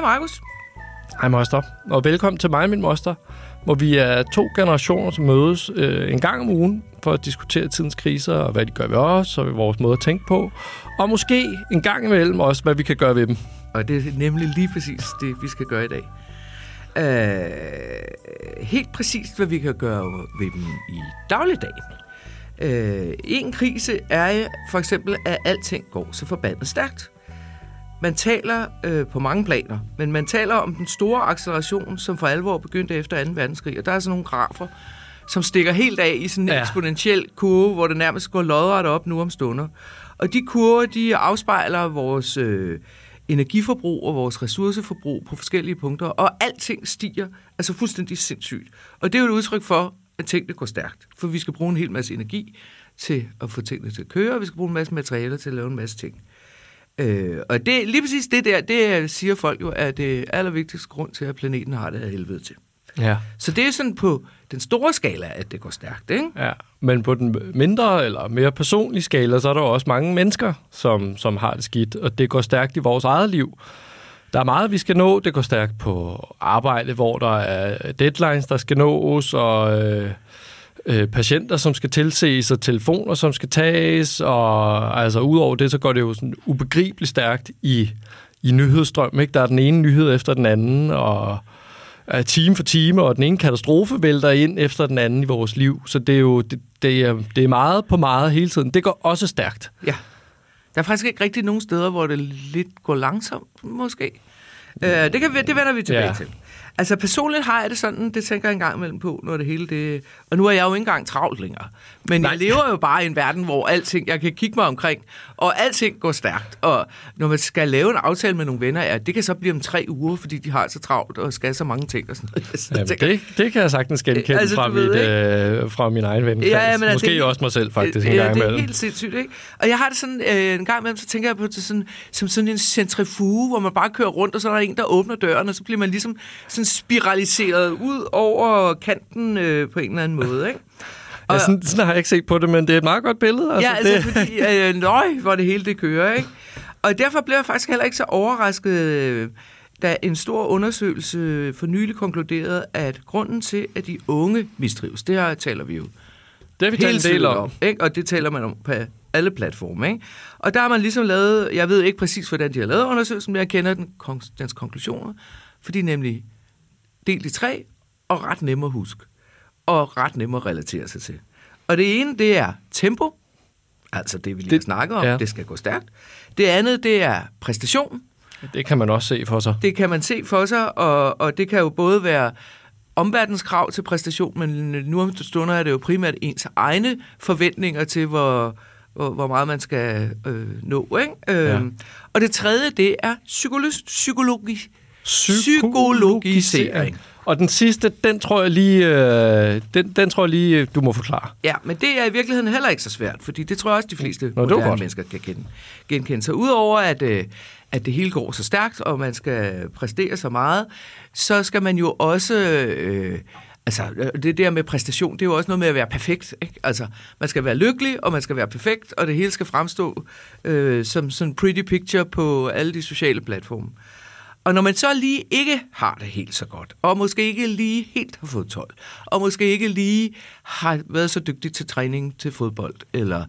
Hej Markus. Hej moster, og velkommen til mig min moster, hvor vi er to generationer, som mødes øh, en gang om ugen for at diskutere tidens kriser, og hvad de gør ved os, og vores måde at tænke på, og måske en gang imellem også, hvad vi kan gøre ved dem. Og det er nemlig lige præcis det, vi skal gøre i dag. Uh, helt præcist, hvad vi kan gøre ved dem i dagligdagen. Uh, en krise er for eksempel, at alting går så forbandet stærkt. Man taler øh, på mange planer, men man taler om den store acceleration, som for alvor begyndte efter 2. verdenskrig. Og der er sådan nogle grafer, som stikker helt af i sådan en ja. eksponentiel kurve, hvor det nærmest går lodret op nu om stunder. Og de kurver, de afspejler vores øh, energiforbrug og vores ressourceforbrug på forskellige punkter, og alting stiger altså fuldstændig sindssygt. Og det er jo et udtryk for, at tingene går stærkt, for vi skal bruge en hel masse energi til at få tingene til at køre, og vi skal bruge en masse materialer til at lave en masse ting. Øh, og det, lige præcis det der, det siger folk jo, er det allervigtigste grund til, at planeten har det her helvede til. Ja. Så det er sådan på den store skala, at det går stærkt, ikke? Ja, men på den mindre eller mere personlige skala, så er der jo også mange mennesker, som, som har det skidt, og det går stærkt i vores eget liv. Der er meget, vi skal nå. Det går stærkt på arbejde, hvor der er deadlines, der skal nås, og øh, øh, patienter, som skal tilses, og telefoner, som skal tages, og altså udover det, så går det jo sådan ubegribeligt stærkt i, i nyhedsstrøm. Ikke? Der er den ene nyhed efter den anden, og er time for time, og den ene katastrofe vælter ind efter den anden i vores liv. Så det er jo det, det er, det er meget på meget hele tiden. Det går også stærkt. Ja. Der er faktisk ikke rigtig nogen steder, hvor det lidt går langsomt, måske. Uh, det, kan, det vender vi tilbage ja. til. Altså personligt har jeg det sådan, det tænker jeg engang imellem på, når det hele det... Og nu er jeg jo ikke engang travlt længere. Men Nej. jeg lever jo bare i en verden, hvor alting, jeg kan kigge mig omkring, og alting går stærkt. Og når man skal lave en aftale med nogle venner, ja, det kan så blive om tre uger, fordi de har så travlt og skal så mange ting og sådan noget. Jamen, tænker, det, det kan jeg sagtens genkende altså, fra, mit, øh, fra min egen ven. Ja, men Måske det, også mig selv faktisk en ja, gang imellem. det er helt sindssygt, ikke? Og jeg har det sådan, øh, en gang imellem, så tænker jeg på det sådan, som sådan en centrifuge, hvor man bare kører rundt, og så er der en, der åbner døren, og så bliver man ligesom sådan spiraliseret ud over kanten øh, på en eller anden måde, ikke? Og, ja, sådan, sådan har jeg ikke set på det, men det er et meget godt billede. Altså, ja, altså det... fordi, øh, nøj, hvor det hele det kører, ikke? Og derfor blev jeg faktisk heller ikke så overrasket, øh, da en stor undersøgelse for nylig konkluderede, at grunden til, at de unge mistrives, det her taler vi jo det har vi talt en del om. om ikke? Og det taler man om på alle platforme. Ikke? Og der har man ligesom lavet, jeg ved ikke præcis, hvordan de har lavet undersøgelsen, men jeg kender den, dens konklusioner, for de er nemlig delt i tre, og ret nemme at huske, og ret nemme at relatere sig til. Og det ene, det er tempo, altså det, vi lige det, snakker om, ja. det skal gå stærkt. Det andet, det er præstation. Det kan man også se for sig. Det kan man se for sig, og, og det kan jo både være omverdenskrav til præstation, men nu om stunder er det jo primært ens egne forventninger til, hvor, hvor, hvor meget man skal øh, nå. Ikke? Ja. Øhm, og det tredje, det er psykologi, psykologi, psykologisering. Og den sidste, den tror jeg lige, øh, den, den tror jeg lige, du må forklare. Ja, men det er i virkeligheden heller ikke så svært, fordi det tror jeg også, de fleste Nå, moderne mennesker kan kende, genkende sig. Udover at, øh, at det hele går så stærkt, og man skal præstere så meget, så skal man jo også... Øh, altså, det der med præstation, det er jo også noget med at være perfekt. Ikke? Altså, man skal være lykkelig, og man skal være perfekt, og det hele skal fremstå øh, som sådan en pretty picture på alle de sociale platforme. Og når man så lige ikke har det helt så godt, og måske ikke lige helt har fået 12, og måske ikke lige har været så dygtig til træning til fodbold, eller,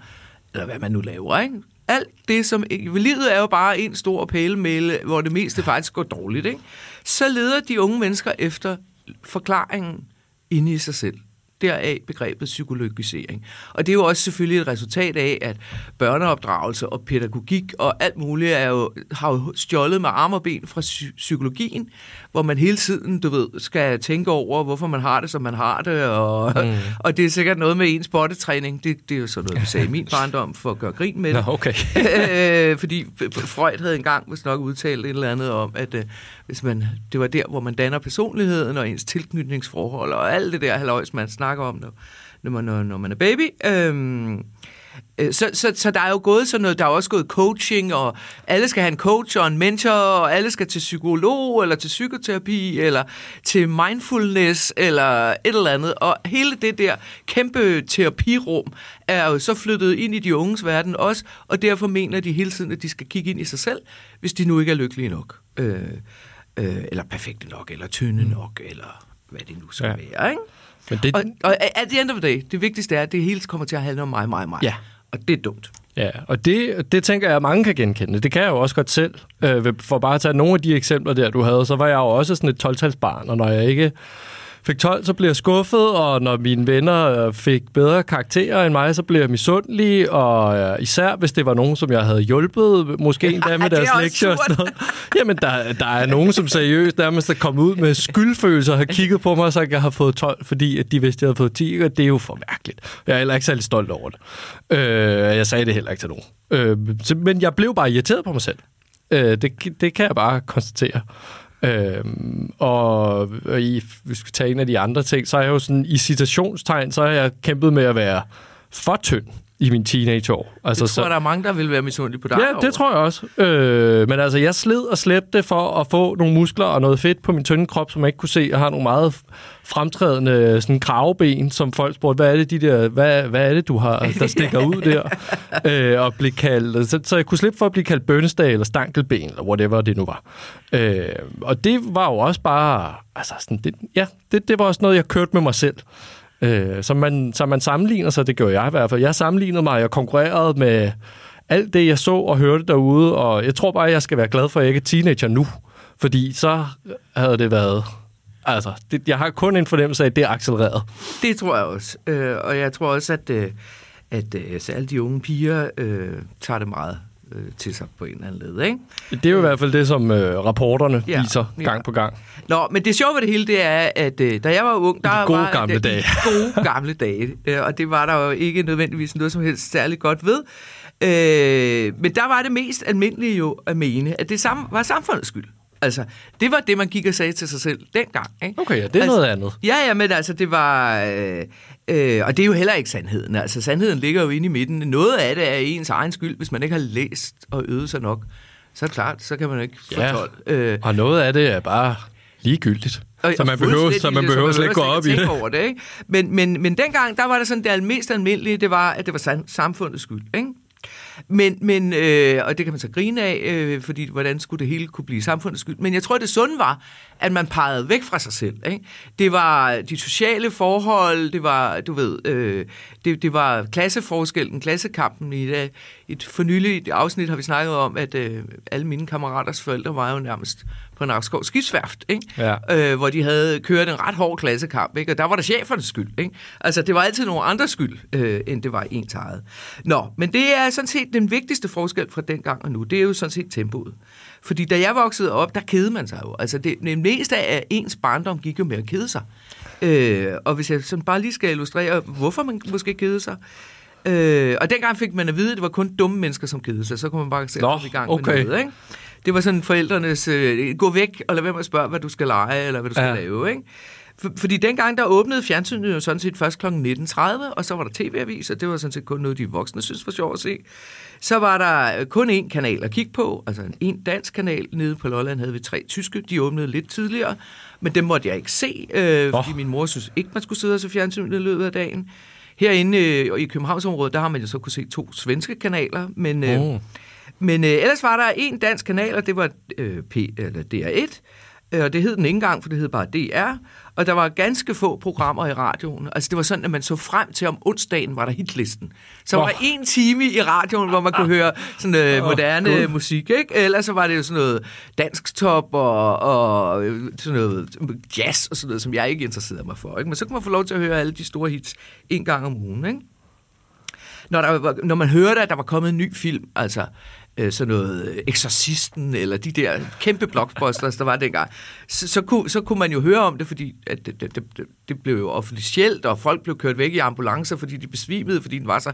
eller hvad man nu laver, ikke? Alt det, som... Livet er jo bare en stor pælemæle, hvor det meste faktisk går dårligt, ikke? Så leder de unge mennesker efter forklaringen inde i sig selv. Deraf begrebet psykologisering. Og det er jo også selvfølgelig et resultat af, at børneopdragelse og pædagogik og alt muligt er jo, har jo stjålet med arm og ben fra psykologien, hvor man hele tiden, du ved, skal tænke over, hvorfor man har det, som man har det, og, mm. og det er sikkert noget med ens bodytræning. Det, det er jo sådan noget, vi sagde i min barndom, for at gøre grin med det. Nå, okay. Øh, fordi Freud havde engang hvis nok udtalt et eller andet om, at uh, hvis man, det var der, hvor man danner personligheden og ens tilknytningsforhold og alt det der halvøjs, man snakker om, når, når, man, når, man er baby. Øh, så, så, så der er jo gået sådan noget, der er også gået coaching, og alle skal have en coach og en mentor, og alle skal til psykolog, eller til psykoterapi, eller til mindfulness, eller et eller andet. Og hele det der kæmpe terapirum er jo så flyttet ind i de unges verden også, og derfor mener de hele tiden, at de skal kigge ind i sig selv, hvis de nu ikke er lykkelige nok. Øh, øh, eller perfekte nok, eller tynde nok, eller hvad det nu skal ja. være, ikke? Men det... Og, og at the end of the day, det vigtigste er, at det hele kommer til at handle om mig, mig, mig. Ja. Og det er dumt. Ja, og det, det tænker jeg, at mange kan genkende. Det kan jeg jo også godt selv. Øh, for bare at tage nogle af de eksempler der, du havde, så var jeg jo også sådan et 12-talsbarn, og når jeg ikke fik 12, så blev jeg skuffet, og når mine venner øh, fik bedre karakterer end mig, så blev jeg misundelig, og øh, især hvis det var nogen, som jeg havde hjulpet, måske endda med deres lektier og sådan noget. Jamen, der, der er nogen, som seriøst nærmest er kommet ud med skyldfølelser og har kigget på mig, så jeg har fået 12, fordi at de vidste, at jeg havde fået 10, og det er jo for mærkeligt. Jeg er heller ikke særlig stolt over det. Øh, jeg sagde det heller ikke til nogen. Øh, men jeg blev bare irriteret på mig selv. Øh, det, det kan jeg bare konstatere. Øhm, og, og i, hvis vi skal tage en af de andre ting, så er jeg jo sådan, i citationstegn, så har jeg kæmpet med at være for tynd i min teenageår. Altså, det tror jeg, så, der er mange, der vil være misundelige på dig. Ja, over. det tror jeg også. Øh, men altså, jeg sled og slæbte for at få nogle muskler og noget fedt på min tynde krop, som jeg ikke kunne se. Jeg har nogle meget fremtrædende sådan kravben, som folk spurgte, hvad er det, de der, hvad, hvad er det du har, der stikker ud der? øh, og blive kaldt, så, så jeg kunne slippe for at blive kaldt bønnesdag eller stankelben, eller whatever det nu var. Øh, og det var jo også bare, altså sådan, det, ja, det, det var også noget, jeg kørte med mig selv. Øh, så, man, så man sammenligner sig, det gjorde jeg i hvert fald. Jeg sammenlignede mig, jeg konkurrerede med alt det, jeg så og hørte derude, og jeg tror bare, jeg skal være glad for, at jeg ikke er teenager nu. Fordi så havde det været... Altså, det, jeg har kun en fornemmelse af, at det er accelereret. Det tror jeg også. Øh, og jeg tror også, at, øh, at øh, alle de unge piger øh, tager det meget øh, til sig på en eller anden led. Ikke? Det er jo i hvert fald det, som øh, rapporterne ja, viser gang ja. på gang. Nå, men det sjove ved det hele, det er, at øh, da jeg var ung, der de gode var... Gamle dage. De gode gamle dage. Øh, og det var der jo ikke nødvendigvis noget som helst særligt godt ved. Øh, men der var det mest almindelige jo at mene, at det samme var samfundets skyld. Altså, det var det, man gik og sagde til sig selv dengang. Ikke? Okay, ja, det er altså, noget andet. Ja, ja, men altså, det var... Øh, øh, og det er jo heller ikke sandheden. Altså, sandheden ligger jo inde i midten. Noget af det er ens egen skyld, hvis man ikke har læst og øvet sig nok. Så er det klart, så kan man ikke få ja, 12. Øh, og noget af det er bare ligegyldigt. Og, så man behøver, så man behøver slet ikke gå op i det. Over det ikke? Men, men, men dengang, der var det sådan, det mest almindelige, det var, at det var samfundets skyld. Ikke? Men, men øh, og det kan man så grine af, øh, fordi hvordan skulle det hele kunne blive samfundets skyld. Men jeg tror, det sunde var, at man pegede væk fra sig selv. Ikke? Det var de sociale forhold, det var, du ved, øh, det, det var klasseforskellen, klassekampen. I et, et fornyeligt afsnit har vi snakket om, at øh, alle mine kammeraters forældre var jo nærmest på Nakskov skibsværft, ikke? Ja. Øh, hvor de havde kørt en ret hård klassekamp, ikke? og der var der chefernes skyld. Ikke? Altså, det var altid nogle andres skyld, øh, end det var ens eget. Nå, men det er sådan set den vigtigste forskel fra dengang og nu, det er jo sådan set tempoet. Fordi da jeg voksede op, der kedede man sig jo. Altså, det, det meste af ens barndom gik jo med at kede sig. Øh, og hvis jeg sådan bare lige skal illustrere, hvorfor man måske kede sig, Øh, og dengang fik man at vide, at det var kun dumme mennesker, som kedede sig. Så kunne man bare sætte i gang okay. med noget. Ikke? Det var sådan forældrenes, øh, gå væk og lad være med at spørge, hvad du skal lege, eller hvad du skal ja. lave. Ikke? For, fordi dengang, der åbnede fjernsynet jo sådan set først kl. 19.30, og så var der tv-avis, og det var sådan set kun noget, de voksne synes var sjovt at se. Så var der kun én kanal at kigge på, altså en dansk kanal. Nede på Lolland havde vi tre tyske, de åbnede lidt tidligere, men dem måtte jeg ikke se, øh, fordi oh. min mor synes ikke, man skulle sidde og se fjernsynet i løbet af dagen. Herinde øh, i Københavnsområdet, der har man jo så kunne se to svenske kanaler, men... Øh, oh. Men øh, ellers var der en dansk kanal, og det var øh, P, eller DR1, øh, og det hed den ikke engang, for det hed bare DR, og der var ganske få programmer i radioen. Altså det var sådan, at man så frem til, om onsdagen var der hitlisten. Så oh. var en time i radioen, hvor man kunne høre sådan øh, moderne oh, musik, ikke? Ellers så var det jo sådan noget dansk top og, og øh, sådan noget jazz og sådan noget, som jeg ikke interesserede mig for. Ikke? Men så kunne man få lov til at høre alle de store hits en gang om ugen, ikke? Når, der, når man hørte, at der var kommet en ny film, altså øh, sådan noget Exorcisten, eller de der kæmpe blockbusters, der var dengang, så, så, kunne, så kunne man jo høre om det, fordi at det, det, det, det blev jo officielt, og folk blev kørt væk i ambulancer, fordi de besvimede, fordi den var så,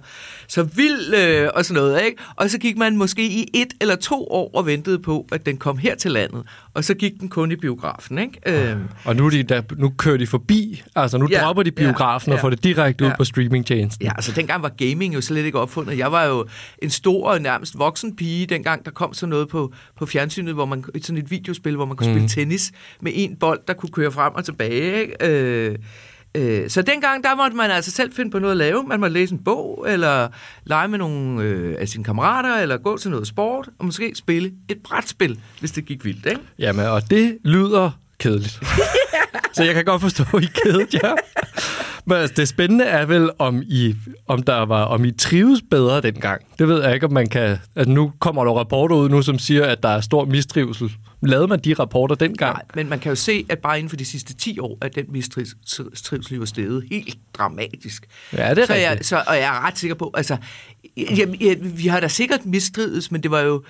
så vild øh, og sådan noget. Ikke? Og så gik man måske i et eller to år og ventede på, at den kom her til landet, og så gik den kun i biografen. Ikke? Øh. Og nu, de der, nu kører de forbi, altså nu ja, dropper de biografen ja, ja, og får det direkte ja. ud på streamingtjenesten. Ja, altså dengang var gaming jo slet ikke opfundet. Jeg var jo en stor og nærmest voksen pige, dengang der kom sådan noget på, på fjernsynet, hvor man, sådan et videospil, hvor man kunne mm. spille tennis med en bold, der kunne køre frem og tilbage. Ikke? Øh, Øh, så dengang, der måtte man altså selv finde på noget at lave. Man måtte læse en bog, eller lege med nogle øh, af sine kammerater, eller gå til noget sport, og måske spille et brætspil, hvis det gik vildt, ikke? Jamen, og det lyder kedeligt. så jeg kan godt forstå, at I kedet jer. Men altså, det spændende er vel, om I, om der var, om I trives bedre dengang. Det ved jeg ikke, om man kan... Altså, nu kommer der rapporter ud nu, som siger, at der er stor mistrivsel. Lavede man de rapporter dengang? Nej, men man kan jo se, at bare inden for de sidste 10 år, at den mistrivsel jo steget helt dramatisk. Ja, det er så rigtigt. Jeg, så, og jeg er ret sikker på, altså, jeg, jeg, vi har da sikkert mistrives, men det var jo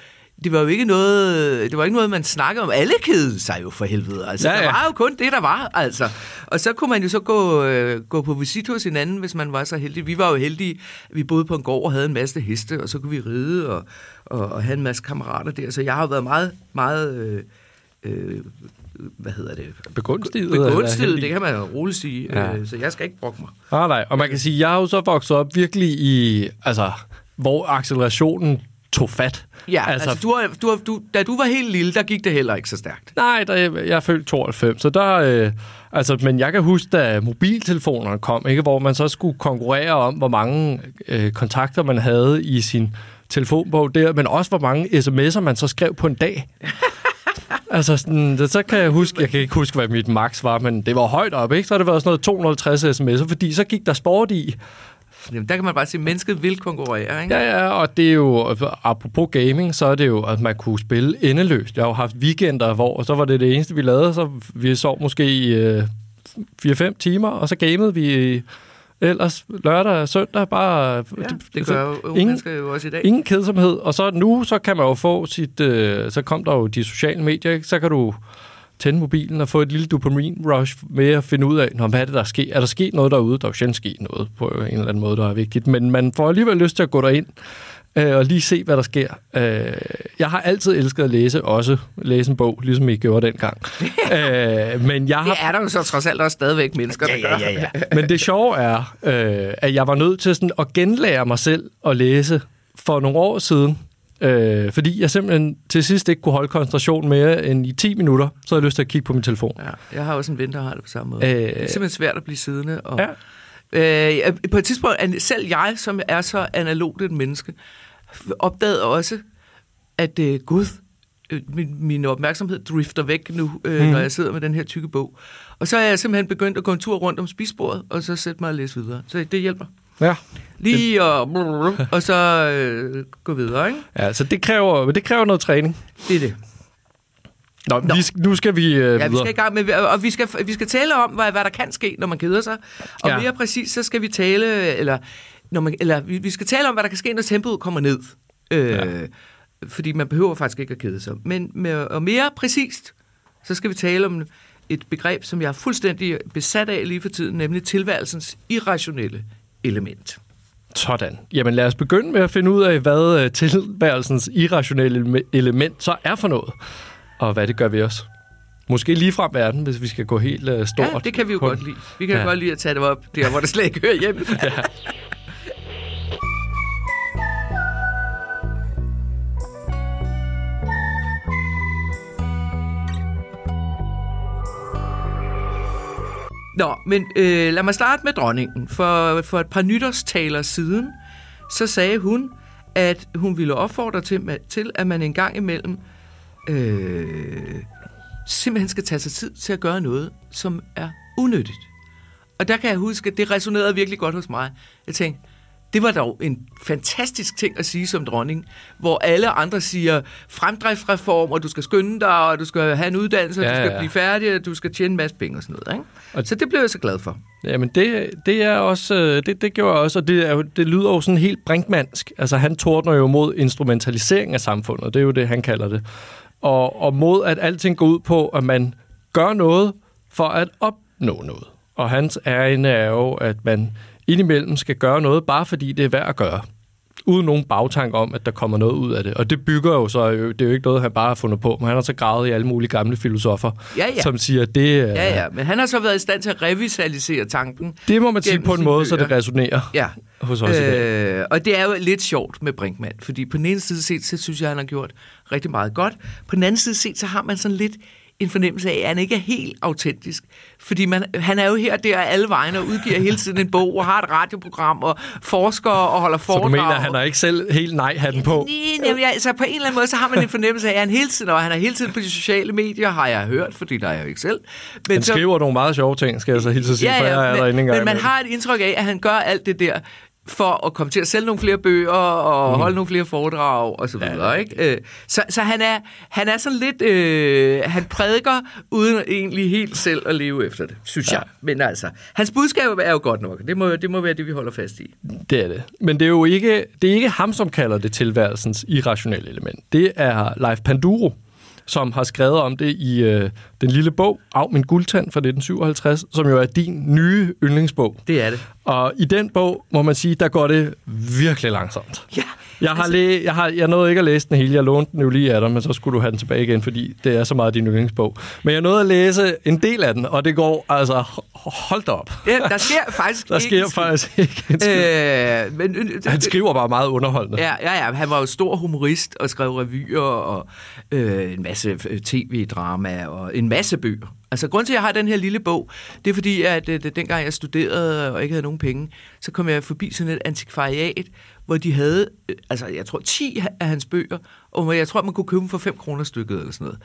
det var jo ikke noget, det var ikke noget, man snakkede om. Alle kedede sig jo for helvede. Altså, ja, ja. Der var jo kun det, der var. Altså. Og så kunne man jo så gå, øh, gå på visit hos hinanden, hvis man var så heldig. Vi var jo heldige. Vi boede på en gård og havde en masse heste, og så kunne vi ride og, og, og have en masse kammerater der. Så jeg har været meget, meget... Øh, øh, hvad hedder det? Begunstiget. Begunstiget, det kan man roligt sige. Ja. Øh, så jeg skal ikke brokke mig. Ah, nej, og man kan sige, jeg har jo så vokset op virkelig i, altså, hvor accelerationen tog fat. Ja, altså, altså du, har, du, har, du, da du var helt lille, der gik det heller ikke så stærkt. Nej, der, jeg er født 92, så der... Øh, altså, men jeg kan huske, da mobiltelefonerne kom, ikke, hvor man så skulle konkurrere om, hvor mange øh, kontakter man havde i sin telefonbog der, men også hvor mange sms'er man så skrev på en dag. altså, sådan, så kan jeg huske, jeg kan ikke huske, hvad mit max var, men det var højt op, ikke? Så har det været sådan noget 250 sms'er, fordi så gik der sport i. Jamen, der kan man bare sige, at mennesket vil konkurrere, ikke? Ja, ja, og det er jo, apropos gaming, så er det jo, at man kunne spille endeløst. Jeg har jo haft weekender, hvor så var det det eneste, vi lavede, så vi sov måske i øh, 4-5 timer, og så gamede vi ellers lørdag og søndag bare... Ja, det, det gør jo ingen, mennesker jo også i dag. Ingen kedsomhed. Og så nu, så kan man jo få sit... Øh, så kom der jo de sociale medier, ikke? så kan du tænde mobilen og få et lille dopamin-rush med at finde ud af, Nå, hvad er det, der er sket? Er der sket noget derude? Der er jo sjældent sket noget på en eller anden måde, der er vigtigt. Men man får alligevel lyst til at gå derind øh, og lige se, hvad der sker. Øh, jeg har altid elsket at læse, også læse en bog, ligesom I gjorde dengang. øh, men jeg har... Det er der jo så trods alt også stadigvæk mennesker, ja, der. Ja, ja, ja. men det sjove er, øh, at jeg var nødt til sådan at genlære mig selv at læse for nogle år siden. Øh, fordi jeg simpelthen til sidst ikke kunne holde koncentrationen mere end i 10 minutter, så havde jeg lyst til at kigge på min telefon. Ja, jeg har også en ven, der har det på samme måde. Øh, det er simpelthen svært at blive siddende. Og, ja. øh, på et tidspunkt, selv jeg, som er så analogt et menneske, opdagede også, at øh, gud, øh, min, min opmærksomhed drifter væk nu, øh, mm. når jeg sidder med den her tykke bog. Og så er jeg simpelthen begyndt at gå en tur rundt om spisbordet, og så sætte mig og læse videre. Så det hjælper. Ja. Lige og, og så øh, gå videre, ikke? Ja, så det kræver, det kræver noget træning. Det er det. Nå, Nå. Vi, nu skal vi øh, Ja, vi skal i gang med, og vi skal, vi skal tale om, hvad, hvad der kan ske, når man keder sig. Og ja. mere præcis, så skal vi tale, eller, når man, eller vi, vi skal tale om, hvad der kan ske, når tempoet kommer ned. Øh, ja. Fordi man behøver faktisk ikke at kede sig. Men med, og mere præcist, så skal vi tale om et begreb, som jeg er fuldstændig besat af lige for tiden, nemlig tilværelsens irrationelle element. Sådan. Jamen lad os begynde med at finde ud af, hvad øh, tilværelsens irrationelle element så er for noget, og hvad det gør ved os. Måske lige frem verden, hvis vi skal gå helt uh, stort. Ja, det kan vi jo godt lide. Vi kan ja. godt lide at tage det op der, hvor det slet ikke hører hjemme. ja. Nå, men øh, lad mig starte med dronningen. For, for et par nytårstaler siden, så sagde hun, at hun ville opfordre til, til at man en gang imellem øh, simpelthen skal tage sig tid til at gøre noget, som er unyttigt. Og der kan jeg huske, at det resonerede virkelig godt hos mig. Jeg tænkte, det var dog en fantastisk ting at sige som dronning, hvor alle andre siger fremdriftsreform, og du skal skynde dig, og du skal have en uddannelse, ja, og du skal ja. blive færdig, og du skal tjene en masse penge og sådan noget. Ikke? Og så det blev jeg så glad for. Jamen det, det er også, øh, det, det gjorde jeg også, og det, er, det lyder jo sådan helt brinkmansk. Altså han tordner jo mod instrumentalisering af samfundet, det er jo det, han kalder det. Og, og mod at alting går ud på, at man gør noget for at opnå noget. Og hans ærende er jo, at man indimellem skal gøre noget, bare fordi det er værd at gøre. Uden nogen bagtank om, at der kommer noget ud af det. Og det bygger jo så, det er jo ikke noget, han bare har fundet på, men han har så gravet i alle mulige gamle filosofer, ja, ja. som siger, at det er... Ja, ja, men han har så været i stand til at revitalisere tanken. Det må man sige på en måde, bøger. så det resonerer ja. hos os øh, i dag. Øh, og det er jo lidt sjovt med Brinkmann, fordi på den ene side set, så synes jeg, han har gjort rigtig meget godt. På den anden side set, så har man sådan lidt en fornemmelse af, at han ikke er helt autentisk. Fordi man, han er jo her der alle vegne og udgiver hele tiden en bog og har et radioprogram og forsker og holder foredrag. Så du mener, at han er ikke selv helt nej-hatten på? Nej, nej, altså på en eller anden måde, så har man en fornemmelse af, at han hele tiden, og han er hele tiden på de sociale medier, har jeg hørt, fordi der er jeg jo ikke selv. Men han så, skriver nogle meget sjove ting, skal jeg så hilse at sige, ja, ja, for jeg er men, der Men man har et indtryk af, at han gør alt det der for at komme til at sælge nogle flere bøger og mm. holde nogle flere foredrag og så videre. Ja. Ikke? Øh, så, så han, er, han er sådan lidt... Øh, han prædiker uden egentlig helt selv at leve efter det, synes ja. jeg. Men altså, hans budskab er jo godt nok. Det må, det må være det, vi holder fast i. Det er det. Men det er jo ikke, det er ikke ham, som kalder det tilværelsens irrationelle element. Det er Leif Panduro, som har skrevet om det i øh, den lille bog, Af min guldtand fra 1957, som jo er din nye yndlingsbog. Det er det. Og i den bog, må man sige, der går det virkelig langsomt. Ja. Jeg har, altså... læ- jeg har jeg nåede ikke at læse den hele. Jeg lånte den jo lige af dig, men så skulle du have den tilbage igen, fordi det er så meget din yndlingsbog. Men jeg nåede at læse en del af den, og det går altså hold op. Ja, der sker faktisk Der sker faktisk ikke øh, men, øh, Han skriver bare meget underholdende. Ja, ja, ja. Han var jo stor humorist og skrev revyer og øh, en masse tv-drama og en masse bøger. Altså, grund til, at jeg har den her lille bog, det er fordi, at det, dengang jeg studerede og ikke havde nogen penge, så kom jeg forbi sådan et antikvariat, hvor de havde, øh, altså jeg tror 10 af hans bøger, og jeg tror, man kunne købe dem for 5 kroner stykket eller sådan noget.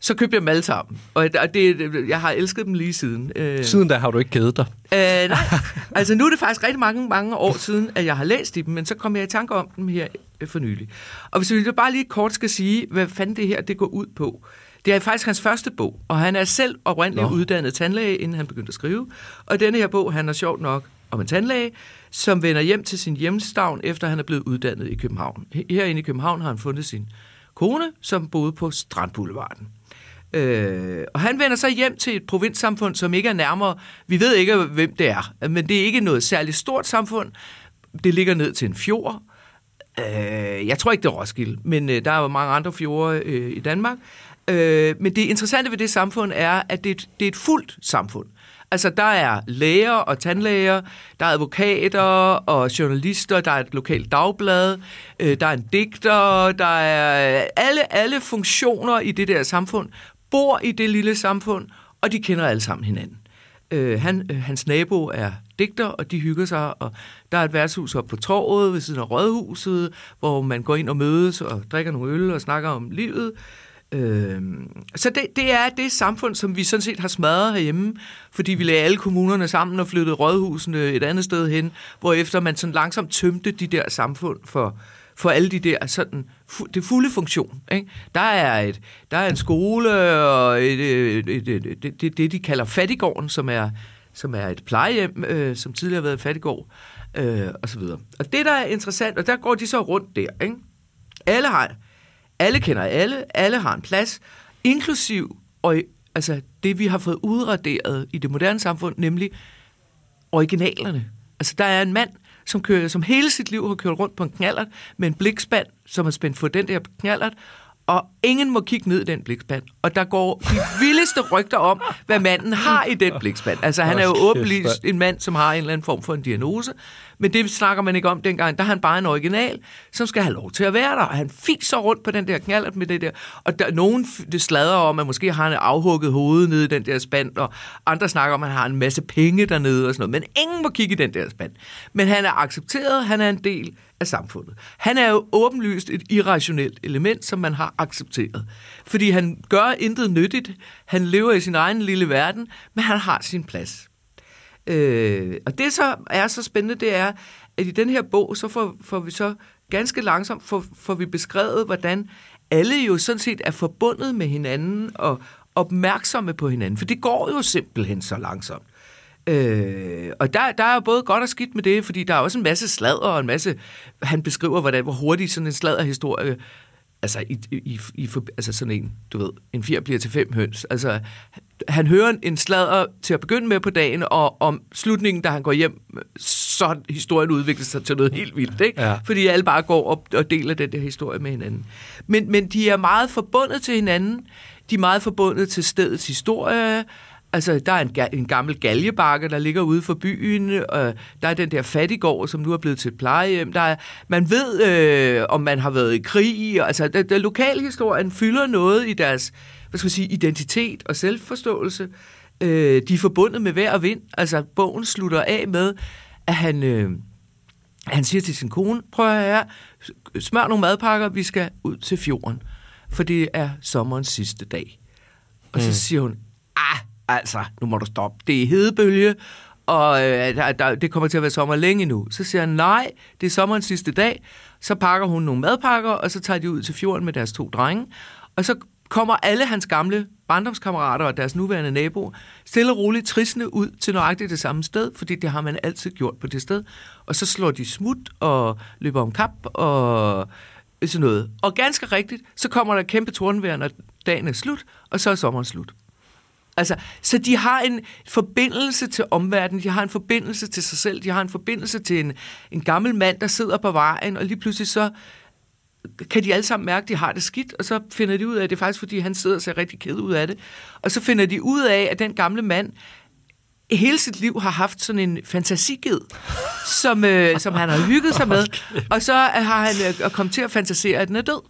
Så købte jeg dem alle sammen, og det, jeg har elsket dem lige siden. Øh, siden da har du ikke kædet dig? Øh, nej, altså nu er det faktisk rigtig mange, mange år siden, at jeg har læst i dem, men så kom jeg i tanke om dem her øh, for nylig. Og hvis vi bare lige kort skal sige, hvad fanden det her det går ud på. Det er faktisk hans første bog, og han er selv oprindeligt Nå. uddannet tandlæge, inden han begyndte at skrive. Og denne her bog han er sjovt nok om en tandlæge, som vender hjem til sin hjemstavn, efter han er blevet uddannet i København. Herinde i København har han fundet sin kone, som boede på Strandboulevarden. Øh, og han vender så hjem til et provinssamfund, som ikke er nærmere... Vi ved ikke, hvem det er, men det er ikke noget særligt stort samfund. Det ligger ned til en fjord. Øh, jeg tror ikke, det er Roskilde, men øh, der er jo mange andre fjorde øh, i Danmark. Øh, men det interessante ved det samfund er, at det, det er et fuldt samfund. Altså, der er læger og tandlæger, der er advokater og journalister, der er et lokalt dagblad, øh, der er en digter, der er øh, alle, alle funktioner i det der samfund, bor i det lille samfund, og de kender alle sammen hinanden. Øh, han, øh, hans nabo er digter, og de hygger sig, og der er et værtshus oppe på torvet ved siden af rådhuset, hvor man går ind og mødes og drikker nogle øl og snakker om livet. Øh, så det, det er det samfund, som vi sådan set har smadret herhjemme, fordi vi lagde alle kommunerne sammen og flyttede rådhusene et andet sted hen, hvor efter man sådan langsomt tømte de der samfund for, for alle de der sådan, fu- det fulde funktion. Ikke? Der, er et, der er en skole og et, et, et, et, det, det, det, de kalder fattigården, som er, som er et plejehjem, øh, som tidligere har været fattigård, øh, og så videre. Og det, der er interessant, og der går de så rundt der, ikke? Alle har alle kender alle, alle har en plads, inklusiv og, altså, det, vi har fået udraderet i det moderne samfund, nemlig originalerne. Altså, der er en mand, som, kører, som hele sit liv har kørt rundt på en knallert med en blikspand, som er spændt for den der knallert, og ingen må kigge ned i den blikspand. Og der går de vildeste rygter om, hvad manden har i den blikspand. Altså, han er jo åbenlyst en mand, som har en eller anden form for en diagnose, men det snakker man ikke om dengang. Der er han bare en original, som skal have lov til at være der. Og han fiser rundt på den der knallert med det der. Og der, nogen det sladrer om, at måske har han afhugget hovedet nede i den der spand, og andre snakker om, at han har en masse penge dernede og sådan noget. Men ingen må kigge i den der spand. Men han er accepteret, han er en del af samfundet. Han er jo åbenlyst et irrationelt element, som man har accepteret. Fordi han gør intet nyttigt. Han lever i sin egen lille verden, men han har sin plads. Øh, og det så er så spændende, det er, at i den her bog, så får, får vi så ganske langsomt får, får vi beskrevet, hvordan alle jo sådan set er forbundet med hinanden og opmærksomme på hinanden. For det går jo simpelthen så langsomt. Øh, og der, der er både godt og skidt med det, fordi der er også en masse sladder og en masse... Han beskriver, hvordan, hvor hurtigt sådan en sladderhistorie altså, i, i, i, altså sådan en, du ved, en fjer bliver til fem høns. Altså, han hører en sladder til at begynde med på dagen, og om slutningen, da han går hjem, så historien udviklet sig til noget helt vildt, ikke? Ja. Fordi alle bare går op og deler den der historie med hinanden. Men, men de er meget forbundet til hinanden, de er meget forbundet til stedets historie, Altså, der er en, en gammel galjebakke, der ligger ude for byen, og der er den der fattigård, som nu er blevet til et plejehjem. Der er, man ved, øh, om man har været i krig. Altså, der, der lokalhistorien fylder noget i deres hvad skal man sige, identitet og selvforståelse. Øh, de er forbundet med hver og vind. Altså, bogen slutter af med, at han, øh, han siger til sin kone, prøv at høre, smør nogle madpakker, vi skal ud til fjorden, for det er sommerens sidste dag. Og så mm. siger hun, ah, altså, nu må du stoppe, det er hedebølge, og øh, der, der, det kommer til at være sommer længe nu. Så siger han, nej, det er sommerens sidste dag. Så pakker hun nogle madpakker, og så tager de ud til fjorden med deres to drenge. Og så kommer alle hans gamle barndomskammerater og deres nuværende nabo stille og roligt trissende ud til nøjagtigt det samme sted, fordi det har man altid gjort på det sted. Og så slår de smut og løber om kap og sådan noget. Og ganske rigtigt, så kommer der kæmpe tordenvejr, når dagen er slut, og så er sommeren slut. Altså, så de har en forbindelse til omverdenen, de har en forbindelse til sig selv, de har en forbindelse til en, en gammel mand, der sidder på vejen, og lige pludselig så kan de alle sammen mærke, at de har det skidt, og så finder de ud af, at det er faktisk, fordi han sidder og ser rigtig ked ud af det. Og så finder de ud af, at den gamle mand hele sit liv har haft sådan en fantasiged, som, øh, som han har hygget sig med, og så har han øh, kommet til at fantasere, at den er død.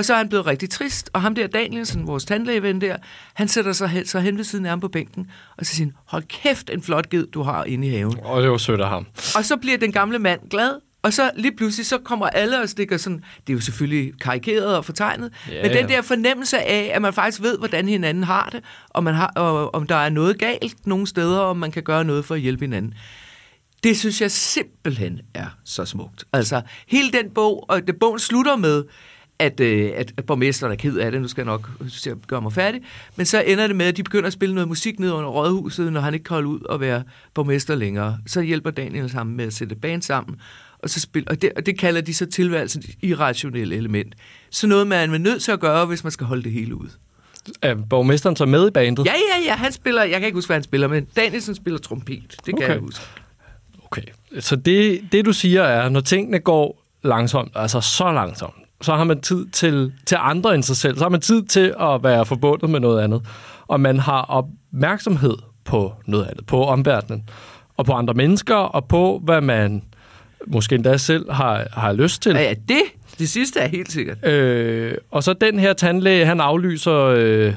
Og så er han blevet rigtig trist, og ham der Danielsen, vores tandlægeven der, han sætter sig hen, så hen ved siden af ham på bænken, og så siger han, hold kæft, en flot ged, du har inde i haven. Og det var sødt af ham. Og så bliver den gamle mand glad, og så lige pludselig, så kommer alle og stikker sådan, det er jo selvfølgelig karikeret og fortegnet, ja, men den der fornemmelse af, at man faktisk ved, hvordan hinanden har det, og, man har, og om der er noget galt nogle steder, og man kan gøre noget for at hjælpe hinanden. Det synes jeg simpelthen er så smukt. Altså, hele den bog, og det bogen slutter med, at, øh, at, at borgmesteren er ked af det, nu skal jeg nok gøre mig færdig, men så ender det med, at de begynder at spille noget musik ned under rådhuset, når han ikke kan holde ud og være borgmester længere. Så hjælper Daniel sammen med at sætte band sammen, og, så spil, og, det, og det kalder de så tilværelsen irrationelle element. Så noget, man er nødt til at gøre, hvis man skal holde det hele ud. Er borgmesteren så med i bandet? Ja, ja, ja. Han spiller, jeg kan ikke huske, hvad han spiller, men Danielsen spiller trompet. Det okay. kan jeg huske. Okay. Så det, det, du siger er, når tingene går langsomt, altså så langsomt, så har man tid til, til andre end sig selv. Så har man tid til at være forbundet med noget andet. Og man har opmærksomhed på noget andet, på omverdenen, og på andre mennesker, og på, hvad man måske endda selv har, har lyst til. Ja, ja, det, det sidste er helt sikkert. Øh, og så den her tandlæge, han aflyser øh,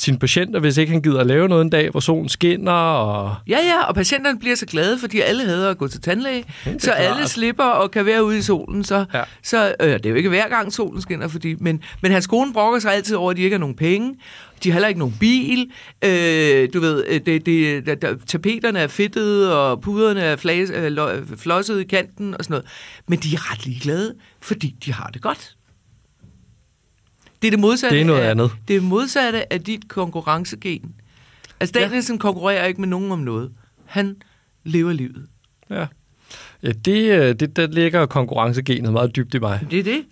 sine patienter, hvis ikke han gider at lave noget en dag, hvor solen skinner. Og... Ja, ja, og patienterne bliver så glade, fordi alle hader at gå til tandlæge, så klart. alle slipper og kan være ude i solen. Så, ja. så øh, det er jo ikke hver gang solen skinner, fordi, men, men hans kone brokker sig altid over, at de ikke har nogen penge. De har heller ikke nogen bil. Øh, du ved, øh, det, det, der, der, tapeterne er fedtede, og puderne er flas, øh, flosset i kanten og sådan noget. Men de er ret ligeglade, fordi de har det godt. Det er det modsatte. Det er noget af, andet. Det er modsatte af dit konkurrencegen. Altså, Danielsen ja. konkurrerer ikke med nogen om noget. Han lever livet. Ja. Ja, det, øh, det der ligger konkurrencegenet meget dybt i mig. Det er det.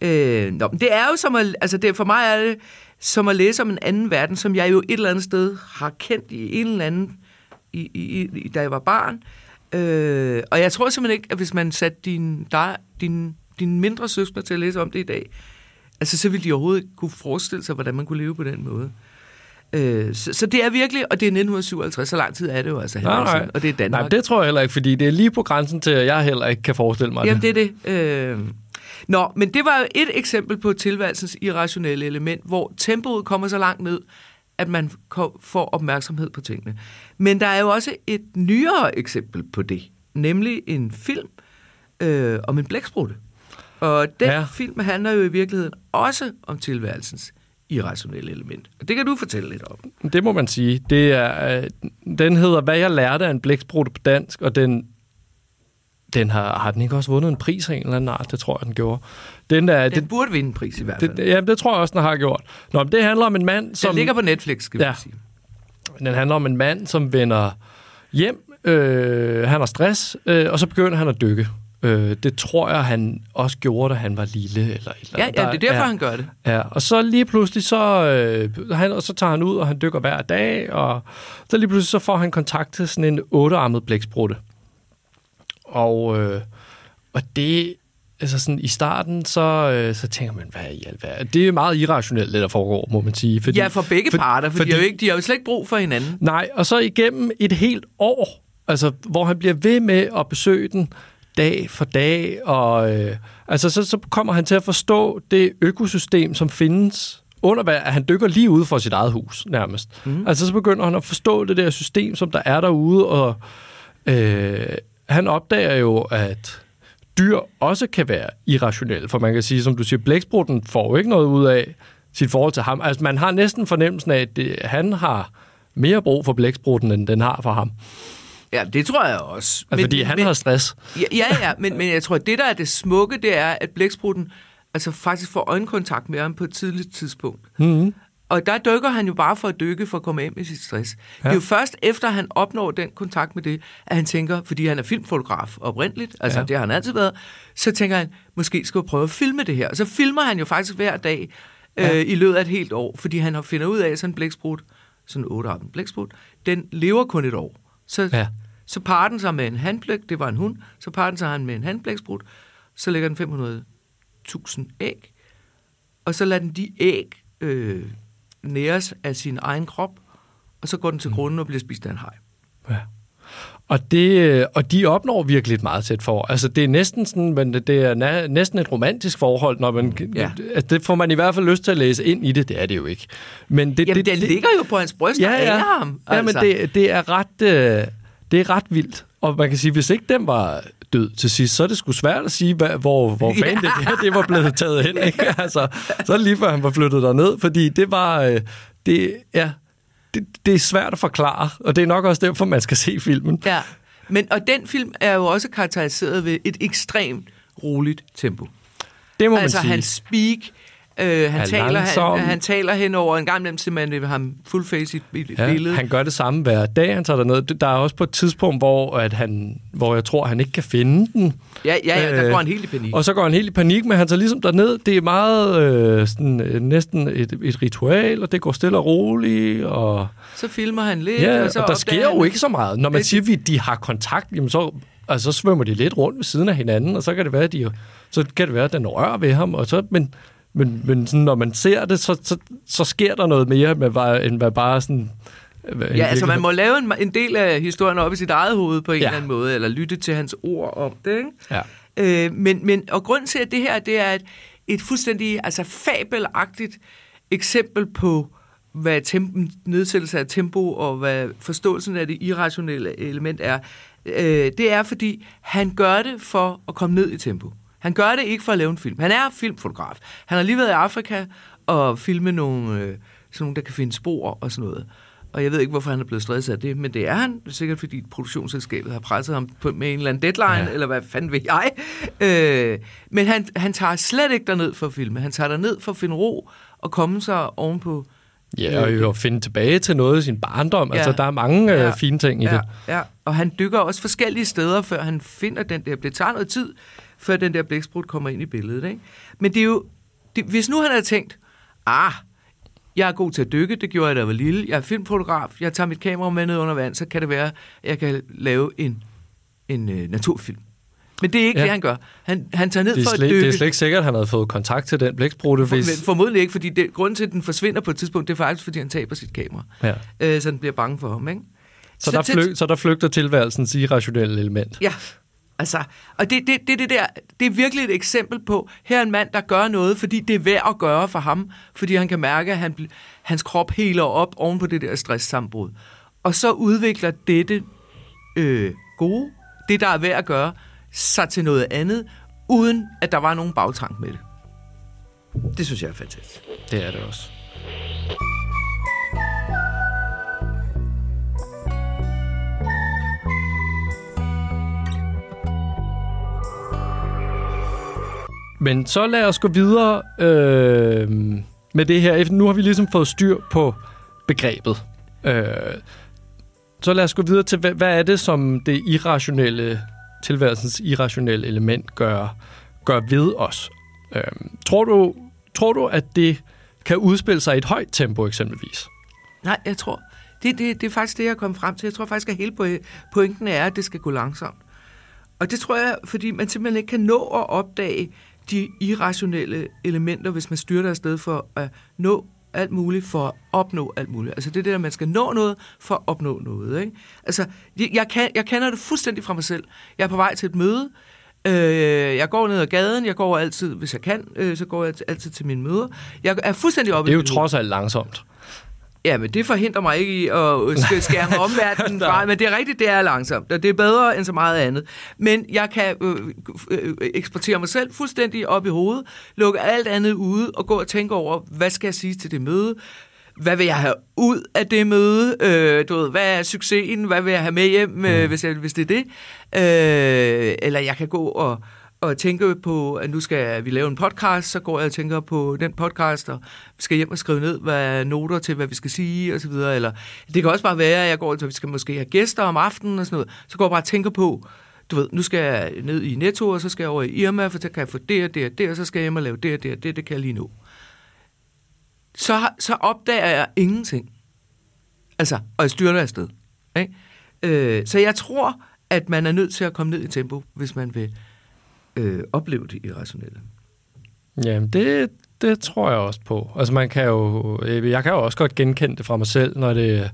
Øh, nå, det er jo som at, altså det, for mig er det som at læse om en anden verden, som jeg jo et eller andet sted har kendt i en eller anden, i, i, i, da jeg var barn. Øh, og jeg tror simpelthen ikke, at hvis man satte din, der, din, din mindre søskende til at læse om det i dag, Altså, så ville de overhovedet ikke kunne forestille sig, hvordan man kunne leve på den måde. Øh, så, så det er virkelig, og det er 1957, så lang tid er det jo altså. Nej, nej. Og det er Danmark. Nej, det tror jeg heller ikke, fordi det er lige på grænsen til, at jeg heller ikke kan forestille mig Jamen, det. Jamen, det er det. Øh, Nå, men det var jo et eksempel på tilværelsens irrationelle element, hvor tempoet kommer så langt ned, at man får opmærksomhed på tingene. Men der er jo også et nyere eksempel på det, nemlig en film øh, om en blæksprutte. Og den ja. film handler jo i virkeligheden også om tilværelsens irrationelle element. Og det kan du fortælle lidt om. Det må man sige. Det er, øh, den hedder Hvad jeg lærte af en blæksprutte på dansk, og den, den har, har den ikke også vundet en pris af en eller anden art? Det tror jeg, den gjorde. Den, er, den det, burde vinde en pris i hvert fald. Det, ja, det tror jeg også, den har gjort. Nå, men det handler om en mand, som... Den ligger på Netflix, skal ja, vi sige. Den handler om en mand, som vender hjem. Øh, han har stress, øh, og så begynder han at dykke. Øh, det tror jeg, han også gjorde, da han var lille. Eller, eller ja, ja, det er derfor, ja, han gør det. Ja, og så lige pludselig, så, øh, han, og så tager han ud, og han dykker hver dag, og så lige pludselig, så får han kontakt til sådan en ottearmet blæksprutte. Og, øh, og det, altså sådan i starten, så, øh, så tænker man, hvad i alverden? Det er meget irrationelt, det der foregår, må man sige. Fordi, ja, for begge for, parter, for, fordi de har, jo ikke, de har jo slet ikke brug for hinanden. Nej, og så igennem et helt år, altså hvor han bliver ved med at besøge den, dag for dag, og øh, altså så, så kommer han til at forstå det økosystem, som findes under hvad, at han dykker lige ude for sit eget hus, nærmest. Mm. Altså, så begynder han at forstå det der system, som der er derude, og øh, han opdager jo, at dyr også kan være irrationelle, for man kan sige, som du siger, blæksprutten får jo ikke noget ud af sit forhold til ham. Altså, man har næsten fornemmelsen af, at det, han har mere brug for blæksprutten, end den har for ham. Ja, det tror jeg også. Altså, men, fordi han men, har stress. Ja, ja, ja men, men jeg tror, at det, der er det smukke, det er, at blæksprutten altså faktisk får øjenkontakt med ham på et tidligt tidspunkt. Mm-hmm. Og der dykker han jo bare for at dykke, for at komme ind med sit stress. Ja. Det er jo først efter, han opnår den kontakt med det, at han tænker, fordi han er filmfotograf oprindeligt, altså ja. det har han altid været, så tænker han, måske skal jeg prøve at filme det her. Og så filmer han jo faktisk hver dag ja. øh, i løbet af et helt år, fordi han har finder ud af, at sådan en blæksprut, sådan en 8 blæksprut, den lever kun et år. Så, ja. så parer den sig med en handblæk, det var en hund, så parer den sig han med en handblæksprut, så lægger den 500.000 æg, og så lader den de æg øh, næres af sin egen krop, og så går den til mm. grunden og bliver spist af en haj. Ja. Og, det, og de opnår virkelig et meget tæt forhold. Altså, det er næsten sådan, men det er næsten et romantisk forhold, når man... Ja. Altså, det får man i hvert fald lyst til at læse ind i det. Det er det jo ikke. Men det, Jamen, det, det ligger jo på hans bryst ja, ja. ham. Altså. Ja, men altså. det, det, er ret, øh, det er ret vildt. Og man kan sige, hvis ikke den var død til sidst, så er det sgu svært at sige, hvad, hvor, hvor fanden ja. det, her, det var blevet taget hen. Ikke? Altså, så lige før han var flyttet derned, fordi det var... Øh, det, ja, det, det er svært at forklare, og det er nok også derfor, man skal se filmen. Ja, men og den film er jo også karakteriseret ved et ekstremt roligt tempo. Det må altså, man sige. hans speak, Øh, han, taler, han, han taler hen over en gang imellem simpelthen ham full face i, i ja, billedet. Han gør det samme hver dag, han tager derned. Der er også på et tidspunkt, hvor, at han, hvor jeg tror, han ikke kan finde den. Ja, ja, ja der øh, går han helt i panik. Og så går han helt i panik, men han tager ligesom derned. Det er meget øh, sådan, øh, næsten et, et ritual, og det går stille og roligt. Og... Så filmer han lidt. Ja, og, så og der sker jo ikke så meget. Når man siger, at de har kontakt, jamen så, altså, så svømmer de lidt rundt ved siden af hinanden, og så kan det være, at de, så kan det være, at den rører ved ham, og så, men men, men sådan, når man ser det, så, så, så sker der noget mere, med, end hvad bare sådan... Ja, altså man må lave en, en del af historien op i sit eget hoved på en ja. eller anden måde, eller lytte til hans ord om det, ikke? Ja. Øh, men, men, og grunden til, at det her det er et, et fuldstændig altså fabelagtigt eksempel på, hvad tempo, nedsættelse af tempo og hvad forståelsen af det irrationelle element er, øh, det er, fordi han gør det for at komme ned i tempo. Han gør det ikke for at lave en film. Han er filmfotograf. Han har lige været i Afrika og filmet nogle, øh, sådan nogle, der kan finde spor og sådan noget. Og jeg ved ikke, hvorfor han er blevet stresset af det, men det er han. Det er sikkert, fordi produktionsselskabet har presset ham på, med en eller anden deadline, ja. eller hvad fanden ved jeg. Øh, men han, han tager slet ikke derned for at filme. Han tager derned for at finde ro og komme sig ovenpå Ja, og jo finde tilbage til noget i sin barndom. Ja. Altså, der er mange øh, ja. øh, fine ting i ja. det. Ja, og han dykker også forskellige steder, før han finder den der. Det tager noget tid, før den der blæksprut kommer ind i billedet. Ikke? Men det er jo, det, hvis nu han havde tænkt, ah, jeg er god til at dykke, det gjorde jeg, da jeg var lille, jeg er filmfotograf, jeg tager mit kamera med ned under vand, så kan det være, at jeg kan lave en, en uh, naturfilm. Men det er ikke ja. det, han gør. Han, han tager ned det for slet, at dykke. Det er slet ikke sikkert, at han havde fået kontakt til den blæksprutte. For, hvis... Formodentlig ikke, fordi det, grunden til, at den forsvinder på et tidspunkt, det er faktisk, fordi han taber sit kamera. Ja. Øh, så den bliver bange for ham. Ikke? Så, så, der flyg, så der flygter tilværelsens irrationelle element. Ja, Altså, og det, det, det, det, der, det er virkelig et eksempel på, her er en mand, der gør noget, fordi det er værd at gøre for ham, fordi han kan mærke, at han, hans krop heler op oven på det der stresssambrud. Og så udvikler dette øh, gode, det der er værd at gøre, sig til noget andet, uden at der var nogen bagtank med det. Det synes jeg er fantastisk. Det er det også. Men så lad os gå videre øh, med det her. Nu har vi ligesom fået styr på begrebet. Øh, så lad os gå videre til, hvad, hvad er det, som det irrationelle, tilværelsens irrationelle element gør, gør ved os? Øh, tror, du, tror du, at det kan udspille sig i et højt tempo eksempelvis? Nej, jeg tror, det, det, det er faktisk det, jeg kom frem til. Jeg tror faktisk, at hele pointen er, at det skal gå langsomt. Og det tror jeg, fordi man simpelthen ikke kan nå at opdage de irrationelle elementer, hvis man styrter afsted for at nå alt muligt for at opnå alt muligt. Altså det der, at man skal nå noget for at opnå noget. Ikke? Altså, jeg, kan, jeg kender det fuldstændig fra mig selv. Jeg er på vej til et møde, Øh, jeg går ned ad gaden, jeg går altid, hvis jeg kan, øh, så går jeg altid til mine møder. Jeg er fuldstændig oppe Det er jo trods alt langsomt. Ja, men det forhindrer mig ikke i at skære mig omverdenen fra, men det er rigtigt, det er langsomt, og det er bedre end så meget andet. Men jeg kan øh, øh, eksportere mig selv fuldstændig op i hovedet, lukke alt andet ude og gå og tænke over, hvad skal jeg sige til det møde? Hvad vil jeg have ud af det møde? Øh, du ved, hvad er succesen? Hvad vil jeg have med hjem, øh, mm. hvis, jeg, hvis det er det? Øh, eller jeg kan gå og og tænke på, at nu skal vi lave en podcast, så går jeg og tænker på den podcast, og vi skal hjem og skrive ned, hvad noter til, hvad vi skal sige, og så videre. Eller det kan også bare være, at jeg går, så vi skal måske have gæster om aftenen og sådan noget. Så går jeg bare og tænker på, du ved, nu skal jeg ned i Netto, og så skal jeg over i Irma, for så kan jeg få det og det og det, og så skal jeg hjem og lave det og det og det, det kan jeg lige nu. Så, så opdager jeg ingenting. Altså, og jeg styrter afsted. Ikke? Øh, så jeg tror, at man er nødt til at komme ned i tempo, hvis man vil øh, opleve det irrationelle. Jamen, det, det tror jeg også på. Altså, man kan jo, øh, jeg kan jo også godt genkende det fra mig selv, når det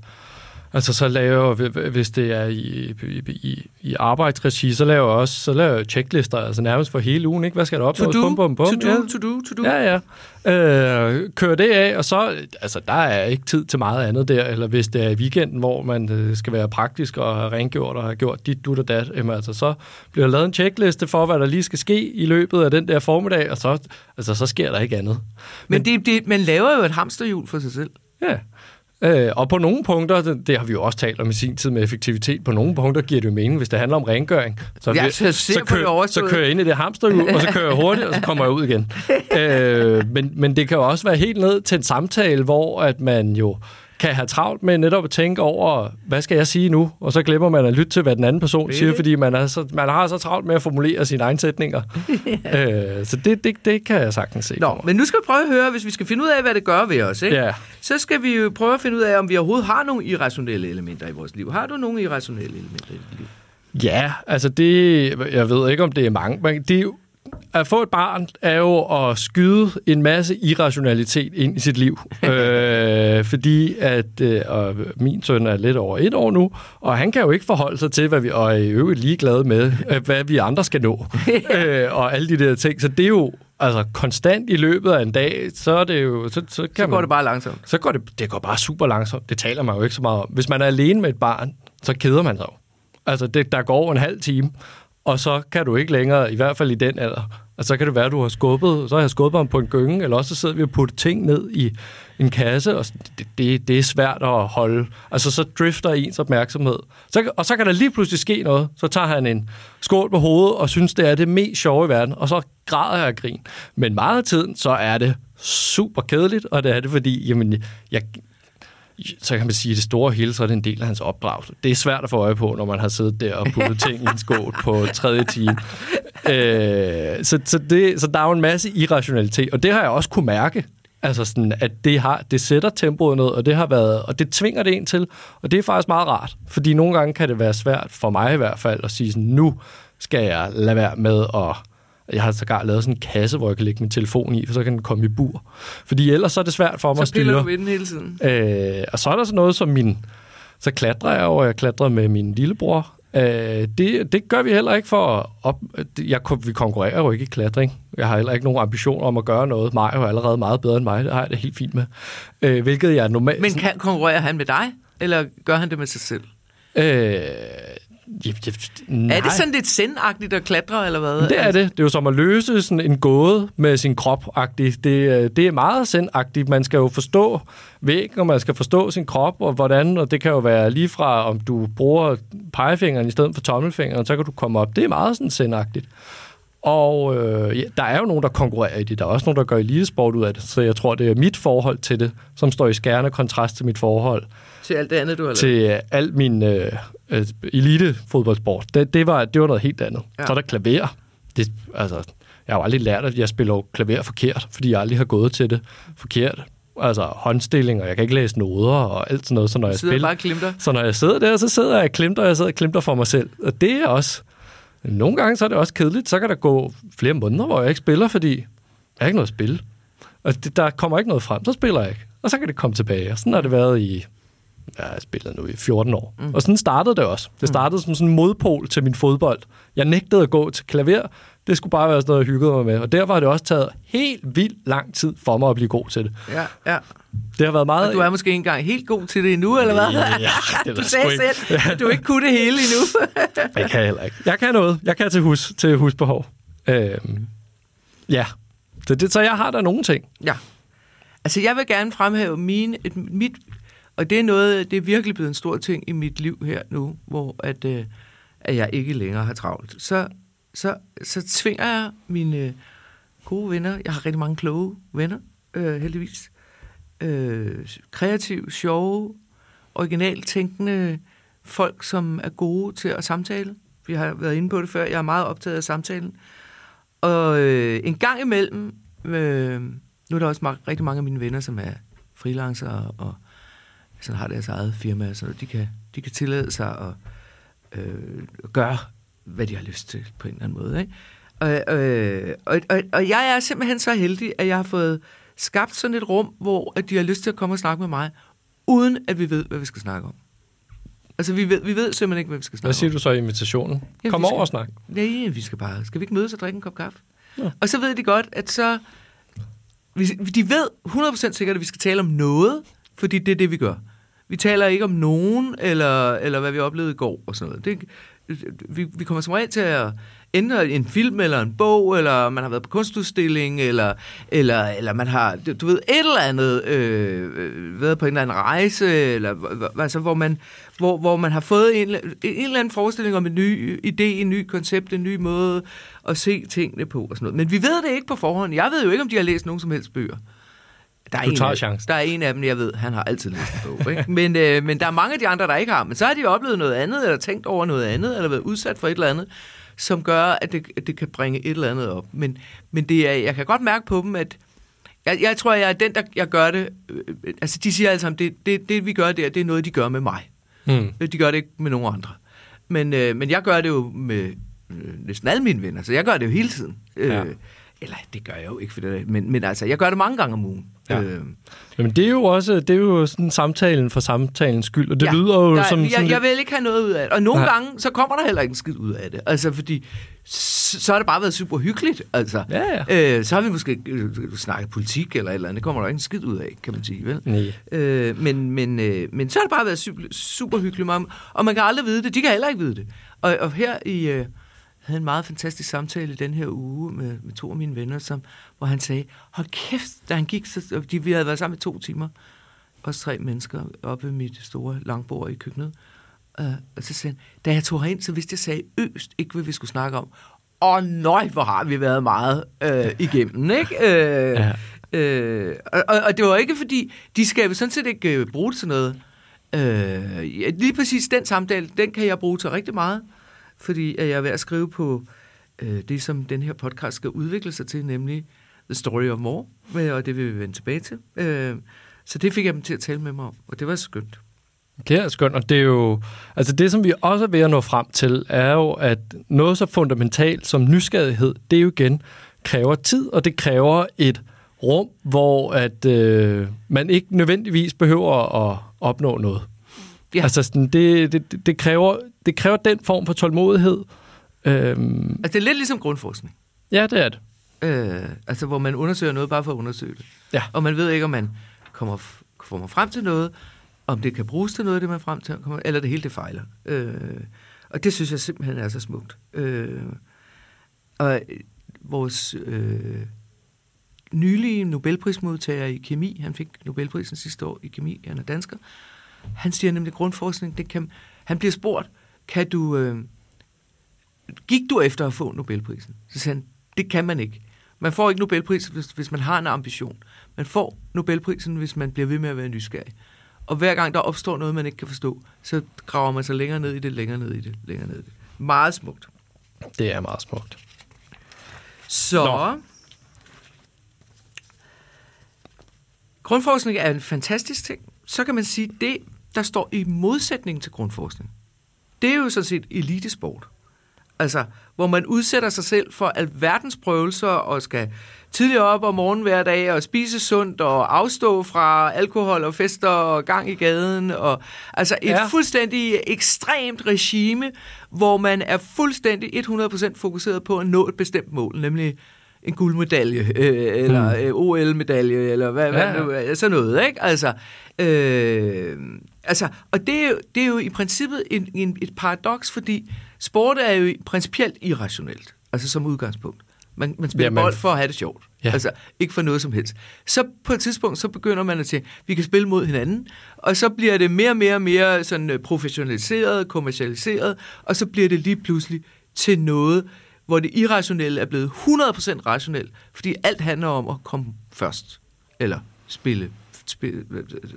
Altså så laver hvis det er i, i, i arbejdsregi, så laver jeg også så laver jeg checklister, altså nærmest for hele ugen, ikke? Hvad skal der op? To do, bum, bum, bum. to do, ja. to do, to do. Ja, ja. Øh, kører det af, og så, altså der er ikke tid til meget andet der, eller hvis det er i weekenden, hvor man øh, skal være praktisk og have rengjort og have gjort dit, dut og dat, jamen, altså så bliver der lavet en checkliste for, hvad der lige skal ske i løbet af den der formiddag, og så, altså, så sker der ikke andet. Men, Men det, det, man laver jo et hamsterhjul for sig selv. Ja. Øh, og på nogle punkter, det, det har vi jo også talt om i sin tid med effektivitet, på nogle punkter giver det jo mening, hvis det handler om rengøring. Så, ja, vi, så, så, kører, så kører jeg ind i det hamsterhjul, og så kører jeg hurtigt, og så kommer jeg ud igen. øh, men, men det kan jo også være helt ned til en samtale, hvor at man jo kan have travlt med netop at tænke over, hvad skal jeg sige nu? Og så glemmer man at lytte til, hvad den anden person siger, fordi man, er så, man har så travlt med at formulere sine egne sætninger. øh, så det, det, det kan jeg sagtens se. Nå, men nu skal vi prøve at høre, hvis vi skal finde ud af, hvad det gør ved os, ikke? Ja. så skal vi jo prøve at finde ud af, om vi overhovedet har nogle irrationelle elementer i vores liv. Har du nogle irrationelle elementer i dit liv? Ja, altså det, jeg ved ikke, om det er mange, men det er at få et barn er jo at skyde en masse irrationalitet ind i sit liv. øh, fordi at øh, og min søn er lidt over et år nu, og han kan jo ikke forholde sig til, hvad vi og er i øvrigt ligeglade med, øh, hvad vi andre skal nå. øh, og alle de der ting. Så det er jo altså konstant i løbet af en dag, så er det jo... Så, så, kan så går man, det bare langsomt. Så går det, det går bare super langsomt. Det taler man jo ikke så meget om. Hvis man er alene med et barn, så keder man sig jo. Altså, det, der går en halv time, og så kan du ikke længere, i hvert fald i den alder, Altså, så kan det være, at du har skubbet, så har jeg skubbet ham på en gynge, eller også så sidder vi og putter ting ned i en kasse, og det, det, det er svært at holde. Altså, så drifter ens opmærksomhed. Så, og så kan der lige pludselig ske noget. Så tager han en skål på hovedet, og synes, det er det mest sjove i verden, og så græder jeg af grin. Men meget af tiden, så er det super kedeligt, og det er det, fordi jamen, jeg, så kan man sige, at det store hele, så er det en del af hans opdragelse. Det er svært at få øje på, når man har siddet der og puttet ting i en skål på tredje time. Øh, så, så, det, så der er jo en masse irrationalitet, og det har jeg også kunne mærke. Altså sådan, at det, har, det sætter tempoet ned, og det har været, og det tvinger det ind til, og det er faktisk meget rart, fordi nogle gange kan det være svært, for mig i hvert fald, at sige sådan, nu skal jeg lade være med at jeg har sågar lavet sådan en kasse, hvor jeg kan lægge min telefon i, for så kan den komme i bur. Fordi ellers så er det svært for mig så at styre. Så du den hele tiden. Øh, og så er der sådan noget som min... Så klatrer jeg, og jeg klatrer med min lillebror. Øh, det, det gør vi heller ikke for op... Jeg, vi konkurrerer jo ikke i klatring. Jeg har heller ikke nogen ambition om at gøre noget. Mario er allerede meget bedre end mig. Det har jeg det helt fint med. Øh, hvilket jeg normalt... Men kan, konkurrerer han med dig, eller gør han det med sig selv? Øh, nej. Er det sådan lidt sendagtigt at klatre, eller hvad? Det er det. Det er jo som at løse sådan en gåde med sin krop -agtigt. Det, øh, det er meget sendagtigt. Man skal jo forstå væggen, og man skal forstå sin krop, og hvordan, og det kan jo være lige fra, om du bruger pegefingeren i stedet for tommelfingeren, så kan du komme op. Det er meget sådan sendagtigt. Og øh, ja, der er jo nogen, der konkurrerer i det. Der er også nogen, der gør elitesport ud af det. Så jeg tror, det er mit forhold til det, som står i skærende kontrast til mit forhold. Til alt det andet, du har lavet? Til uh, alt min øh, øh, elite-fodboldsport. Det, det, var, det var noget helt andet. Ja. Så er der klaver. Det, altså, jeg har jo aldrig lært, at jeg spiller klaver forkert, fordi jeg aldrig har gået til det forkert. Altså håndstilling, og jeg kan ikke læse noder og alt sådan noget. Så når jeg spiller, bare klimter. Så når jeg sidder der, så sidder jeg og klimter, og jeg sidder og klimter for mig selv. Og det er også... Nogle gange så er det også kedeligt. Så kan der gå flere måneder, hvor jeg ikke spiller, fordi jeg har ikke noget at spille. Og det, der kommer ikke noget frem, så spiller jeg ikke. Og så kan det komme tilbage. Og sådan har det været i jeg har spillet nu i 14 år. Mm. Og sådan startede det også. Det mm. startede som sådan en modpol til min fodbold. Jeg nægtede at gå til klaver. Det skulle bare være sådan noget, jeg hyggede mig med. Og derfor har det også taget helt vildt lang tid for mig at blive god til det. Ja, ja. Det har været meget... Og du er måske ikke engang helt god til det endnu, eller hvad? Ja, ja, det du sagde selv, at du ikke kunne det hele endnu. jeg kan heller ikke. Jeg kan noget. Jeg kan til, hus, til husbehov. Øhm, ja. Så, det, så jeg har der nogle ting. Ja. Altså, jeg vil gerne fremhæve mine, et, mit... Og det er noget, det er virkelig blevet en stor ting i mit liv her nu, hvor at, øh, at jeg ikke længere har travlt. Så, så, så tvinger jeg mine øh, gode venner, jeg har rigtig mange kloge venner, øh, heldigvis, øh, kreative, sjove, originalt tænkende folk, som er gode til at samtale. Vi har været inde på det før. Jeg er meget optaget af samtalen. Og øh, en gang imellem, øh, nu er der også rigtig mange af mine venner, som er freelancer og, og sådan har deres eget firma, så de kan, de kan tillade sig at øh, gøre, hvad de har lyst til på en eller anden måde. Ikke? Og, øh, og, og, og jeg er simpelthen så heldig, at jeg har fået skabt sådan et rum, hvor at de har lyst til at komme og snakke med mig, uden at vi ved, hvad vi skal snakke om. Altså, vi ved, vi ved simpelthen ikke, hvad vi skal snakke Hvad siger om. du så i invitationen? Ja, Kom over skal, og snak. Nej, vi skal bare... Skal vi ikke mødes og drikke en kop kaffe? Ja. Og så ved de godt, at så... De ved 100% sikkert, at vi skal tale om noget, fordi det er det, vi gør. Vi taler ikke om nogen, eller, eller hvad vi oplevede i går og sådan noget. Det, vi, vi kommer som regel til at ændre en film eller en bog, eller man har været på kunstudstilling, eller, eller, eller man har, du ved, et eller andet, øh, øh været på en eller anden rejse, eller, altså, hvor, man, hvor, hvor man har fået en, en eller anden forestilling om en ny idé, en ny koncept, en ny måde at se tingene på og sådan noget. Men vi ved det ikke på forhånd. Jeg ved jo ikke, om de har læst nogen som helst bøger. Der er, du en, tager chance. der er en af dem, jeg ved, han har altid læst en bog. Ikke? Men, øh, men der er mange af de andre, der ikke har. Men så har de oplevet noget andet, eller tænkt over noget andet, eller været udsat for et eller andet, som gør, at det, at det kan bringe et eller andet op. Men, men det er, jeg kan godt mærke på dem, at jeg, jeg tror, jeg er den, der jeg gør det. Øh, altså, de siger altså, at det, det, det, vi gør der, det er noget, de gør med mig. Mm. De gør det ikke med nogen andre. Men, øh, men jeg gør det jo med øh, næsten alle mine venner, så jeg gør det jo hele tiden. Ja. Øh, eller det gør jeg jo ikke, for det, men, men altså, jeg gør det mange gange om ugen. Ja. Øh. Men det er jo også det er jo sådan samtalen for samtalens skyld, og det ja, lyder jo der, som... Jeg, sådan jeg vil ikke have noget ud af det. Og nogle ja. gange, så kommer der heller ikke en skid ud af det. Altså, fordi så har det bare været super hyggeligt. Altså, ja, ja. Øh, så har vi måske øh, snakket politik eller et eller andet. Det kommer der ikke en skid ud af, kan man sige. Vel? Nej. Øh, men, men, øh, men så har det bare været super, super hyggeligt. Og man kan aldrig vide det. De kan heller ikke vide det. Og, og her i... Øh, havde en meget fantastisk samtale den her uge med, med to af mine venner, som, hvor han sagde, hold kæft, da han gik, så, de, vi havde været sammen i to timer, os tre mennesker, oppe ved mit store langbord i køkkenet, uh, og så sagde han, da jeg tog herind, så vidste jeg seriøst ikke, hvad vi skulle snakke om. Og nøj, hvor har vi været meget uh, igennem, ikke? Uh, ja. uh, og, og det var ikke fordi, de skal sådan set ikke uh, bruge det til noget. Uh, lige præcis den samtale, den kan jeg bruge til rigtig meget fordi at jeg er ved at skrive på øh, det, som den her podcast skal udvikle sig til, nemlig The Story of More, og det vil vi vende tilbage til. Øh, så det fik jeg dem til at tale med mig om, og det var skønt. Det er skønt, og det er jo... Altså det, som vi også er ved at nå frem til, er jo, at noget så fundamentalt som nysgerrighed, det er jo igen kræver tid, og det kræver et rum, hvor at øh, man ikke nødvendigvis behøver at opnå noget. Ja. Altså, sådan, det, det, det, kræver, det kræver den form for tålmodighed. Øhm, altså, det er lidt ligesom grundforskning. Ja, det er det. Øh, altså, hvor man undersøger noget bare for at undersøge det. Ja. Og man ved ikke, om man kommer, kommer frem til noget, om det kan bruges til noget, det man frem til, kommer, eller det hele det fejler. Øh, og det synes jeg simpelthen er så smukt. Øh, og vores øh, nylige Nobelprismodtager i kemi, han fik Nobelprisen sidste år i kemi, han er dansker, han siger nemlig grundforskning, det kan, han bliver spurgt, kan du, øh, gik du efter at få Nobelprisen? Så siger han, det kan man ikke. Man får ikke Nobelprisen, hvis, hvis man har en ambition. Man får Nobelprisen, hvis man bliver ved med at være nysgerrig. Og hver gang der opstår noget, man ikke kan forstå, så graver man sig længere ned i det, længere ned i det, længere ned i det. Meget smukt. Det er meget smukt. Så... Nå. Grundforskning er en fantastisk ting. Så kan man sige, det der står i modsætning til grundforskning. Det er jo sådan set elitesport. Altså, hvor man udsætter sig selv for alverdens prøvelser og skal tidligere op om morgenen hver dag og spise sundt og afstå fra alkohol og fester og gang i gaden. Og, altså et ja. fuldstændig ekstremt regime, hvor man er fuldstændig 100% fokuseret på at nå et bestemt mål, nemlig en guldmedalje, øh, eller mm. øh, OL-medalje, eller hvad, ja. hvad nu, sådan noget, ikke? Altså, øh, altså og det er, jo, det er jo i princippet en, en, et paradoks, fordi sport er jo principielt irrationelt, altså som udgangspunkt. Man, man spiller ja, man... bold for at have det sjovt. Ja. Altså, ikke for noget som helst. Så på et tidspunkt, så begynder man at sige, vi kan spille mod hinanden, og så bliver det mere og mere og mere sådan øh, professionaliseret, kommercialiseret, og så bliver det lige pludselig til noget, hvor det irrationelle er blevet 100% rationelt, fordi alt handler om at komme først, eller spille, spille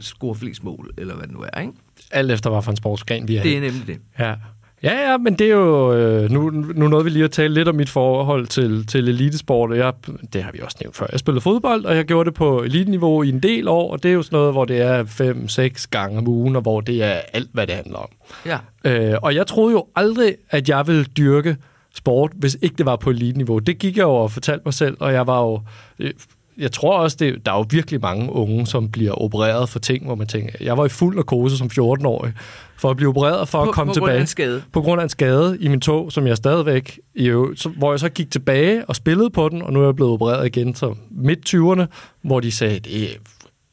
score flest mål, eller hvad det nu er, ikke? Alt efter, hvad for en sportsgren vi er Det er nemlig det. Ja. Ja, ja, men det er jo... Øh, nu, nu nåede vi lige at tale lidt om mit forhold til, til elitesport, og jeg, det har vi også nævnt før. Jeg spillede fodbold, og jeg gjorde det på eliteniveau i en del år, og det er jo sådan noget, hvor det er fem, seks gange om ugen, og hvor det er alt, hvad det handler om. Ja. Øh, og jeg troede jo aldrig, at jeg ville dyrke sport, hvis ikke det var på eliteniveau. Det gik jeg jo og fortalte mig selv, og jeg var jo... Øh, jeg tror også, det, der er jo virkelig mange unge, som bliver opereret for ting, hvor man tænker, jeg var i fuld narkose som 14-årig, for at blive opereret for på, at komme på tilbage. Grund af en skade. På grund af en skade i min tog, som jeg stadigvæk, jo, så, hvor jeg så gik tilbage og spillede på den, og nu er jeg blevet opereret igen så midt 20'erne, hvor de sagde, det er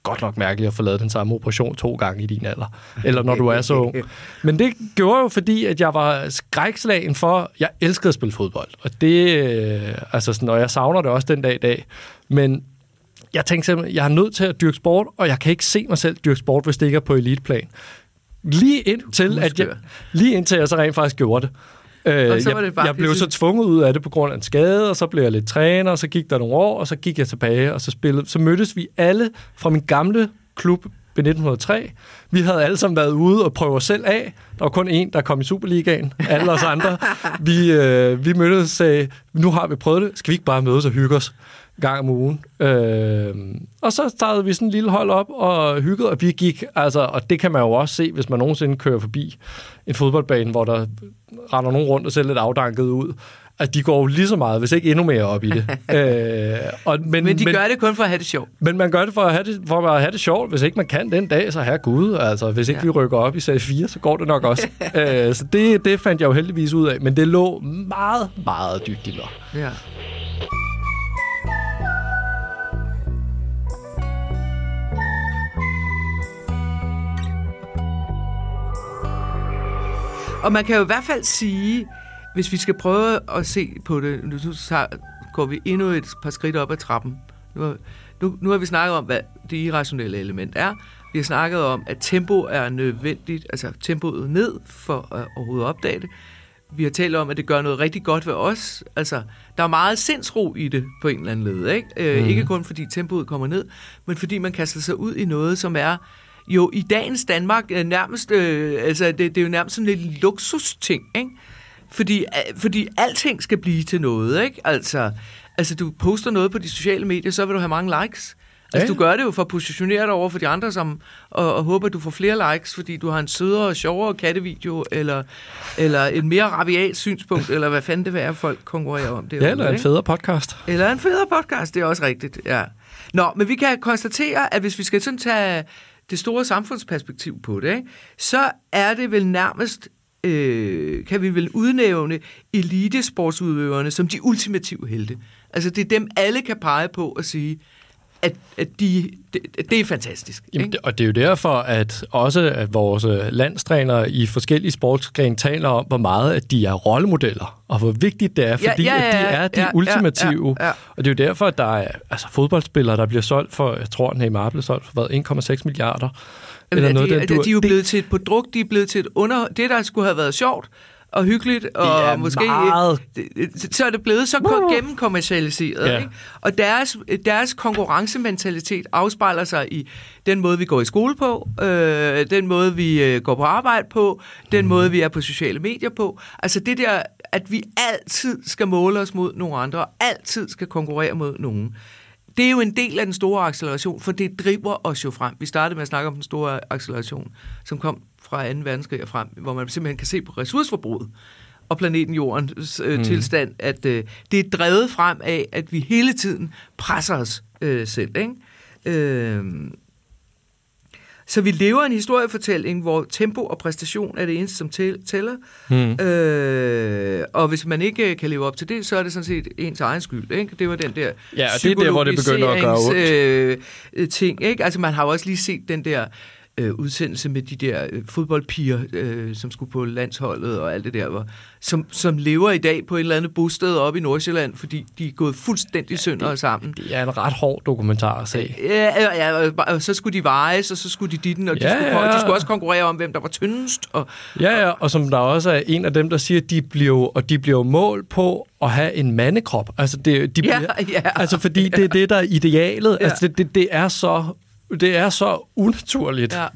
godt nok mærkeligt at få lavet den samme operation to gange i din alder, eller når du er så ung. Men det gjorde jo, fordi at jeg var skrækslagen for, jeg elskede at spille fodbold, og det, øh, altså sådan, og jeg savner det også den dag i dag, men jeg tænkte simpelthen, jeg er nødt til at dyrke sport, og jeg kan ikke se mig selv dyrke sport, hvis det ikke er på eliteplan. Lige indtil, at jeg, lige indtil jeg så rent faktisk gjorde det. Øh, og så var det bare jeg, jeg blev så tvunget ud af det på grund af en skade, og så blev jeg lidt træner, og så gik der nogle år, og så gik jeg tilbage, og så spillede. Så mødtes vi alle fra min gamle klub B1903. Vi havde alle sammen været ude og prøve os selv af. Der var kun en, der kom i Superligaen. Alle os andre. Vi, øh, vi mødtes og sagde, nu har vi prøvet det. Skal vi ikke bare mødes og hygge os? Gang om ugen. Øh, og så startede vi sådan en lille hold op og hyggede, og vi gik, altså, og det kan man jo også se, hvis man nogensinde kører forbi en fodboldbane, hvor der render nogen rundt og ser lidt afdanket ud. Altså, de går jo lige så meget, hvis ikke endnu mere op i det. øh, og, men, men de men, gør det kun for at have det sjovt. Men man gør det for at have det, for at have det sjovt. Hvis ikke man kan den dag, så her Gud. Altså, hvis ikke ja. vi rykker op i serie 4, så går det nok også. øh, så det, det fandt jeg jo heldigvis ud af. Men det lå meget, meget dybt i mig. Ja. Og man kan jo i hvert fald sige, hvis vi skal prøve at se på det, nu så går vi endnu et par skridt op ad trappen. Nu, nu, nu har vi snakket om, hvad det irrationelle element er. Vi har snakket om, at tempo er nødvendigt, altså tempoet ned for at overhovedet opdage det. Vi har talt om, at det gør noget rigtig godt ved os. Altså, der er meget sindsro i det på en eller anden led. Ikke, øh, mm. ikke kun fordi tempoet kommer ned, men fordi man kaster sig ud i noget, som er jo i dagens Danmark øh, nærmest, øh, altså det, det er jo nærmest sådan lidt luksusting, ikke? Fordi, øh, fordi alting skal blive til noget, ikke? Altså, altså du poster noget på de sociale medier, så vil du have mange likes. Altså, ja. du gør det jo for at positionere dig over for de andre, som, og, og håber, at du får flere likes, fordi du har en sødere og sjovere kattevideo, eller, eller et mere rabiat synspunkt, eller hvad fanden det vil være, folk konkurrerer om. Det ja, eller en federe podcast. Eller en federe podcast, det er også rigtigt, ja. Nå, men vi kan konstatere, at hvis vi skal sådan tage det store samfundsperspektiv på det, ikke? så er det vel nærmest, øh, kan vi vel udnævne elitesportsudøverne som de ultimative helte. Altså det er dem, alle kan pege på og sige, at, at de, det, det er fantastisk. Jamen, ikke? Og det er jo derfor, at også at vores landstrænere i forskellige sportsgrene taler om, hvor meget at de er rollemodeller, og hvor vigtigt det er, fordi ja, ja, ja, at de er de ja, ultimative. Ja, ja, ja. Og det er jo derfor, at der er altså, fodboldspillere, der bliver solgt for, jeg tror, Neymar blev solgt for hvad, 1,6 milliarder. Eller noget, de, den, du, de er jo blevet til et produkt, de er blevet til et under... Det, der skulle have været sjovt, og hyggeligt, og måske meget... så er det blevet så gennemkommercialiseret. Yeah. Ikke? Og deres, deres konkurrencementalitet afspejler sig i den måde, vi går i skole på, øh, den måde, vi øh, går på arbejde på, den mm. måde, vi er på sociale medier på. Altså det der, at vi altid skal måle os mod nogle andre, og altid skal konkurrere mod nogen. Det er jo en del af den store acceleration, for det driver os jo frem. Vi startede med at snakke om den store acceleration, som kom fra 2. verdenskrig og frem, hvor man simpelthen kan se på ressourceforbruget. og planeten Jordens øh, mm. tilstand, at øh, det er drevet frem af, at vi hele tiden presser os øh, selv. Ikke? Øh, så vi lever en historiefortælling, hvor tempo og præstation er det eneste, som tæller. Mm. Øh, og hvis man ikke kan leve op til det, så er det sådan set ens egen skyld. Ikke? Det var den der Ja, og det er der, hvor det begynder at gøre ondt. Øh, ting. Ikke? Altså, man har jo også lige set den der øh, udsendelse med de der øh, fodboldpiger, øh, som skulle på landsholdet og alt det der, hvor, som, som lever i dag på et eller andet bosted oppe i Nordsjælland, fordi de er gået fuldstændig sønder ja, sammen. Det er en ret hård dokumentar at se. Ja, ja, og så skulle de vejes, og så skulle de ditten, og de, ja, skulle, ja. de skulle også konkurrere om, hvem der var tyndest. Og, ja, ja, og som der også er en af dem, der siger, at de bliver, og de bliver mål på at have en mandekrop. Altså, det, de bliver, ja, ja. altså fordi det er det, der er idealet. Ja. Altså, det, det, det er så det er så unaturligt. Ja.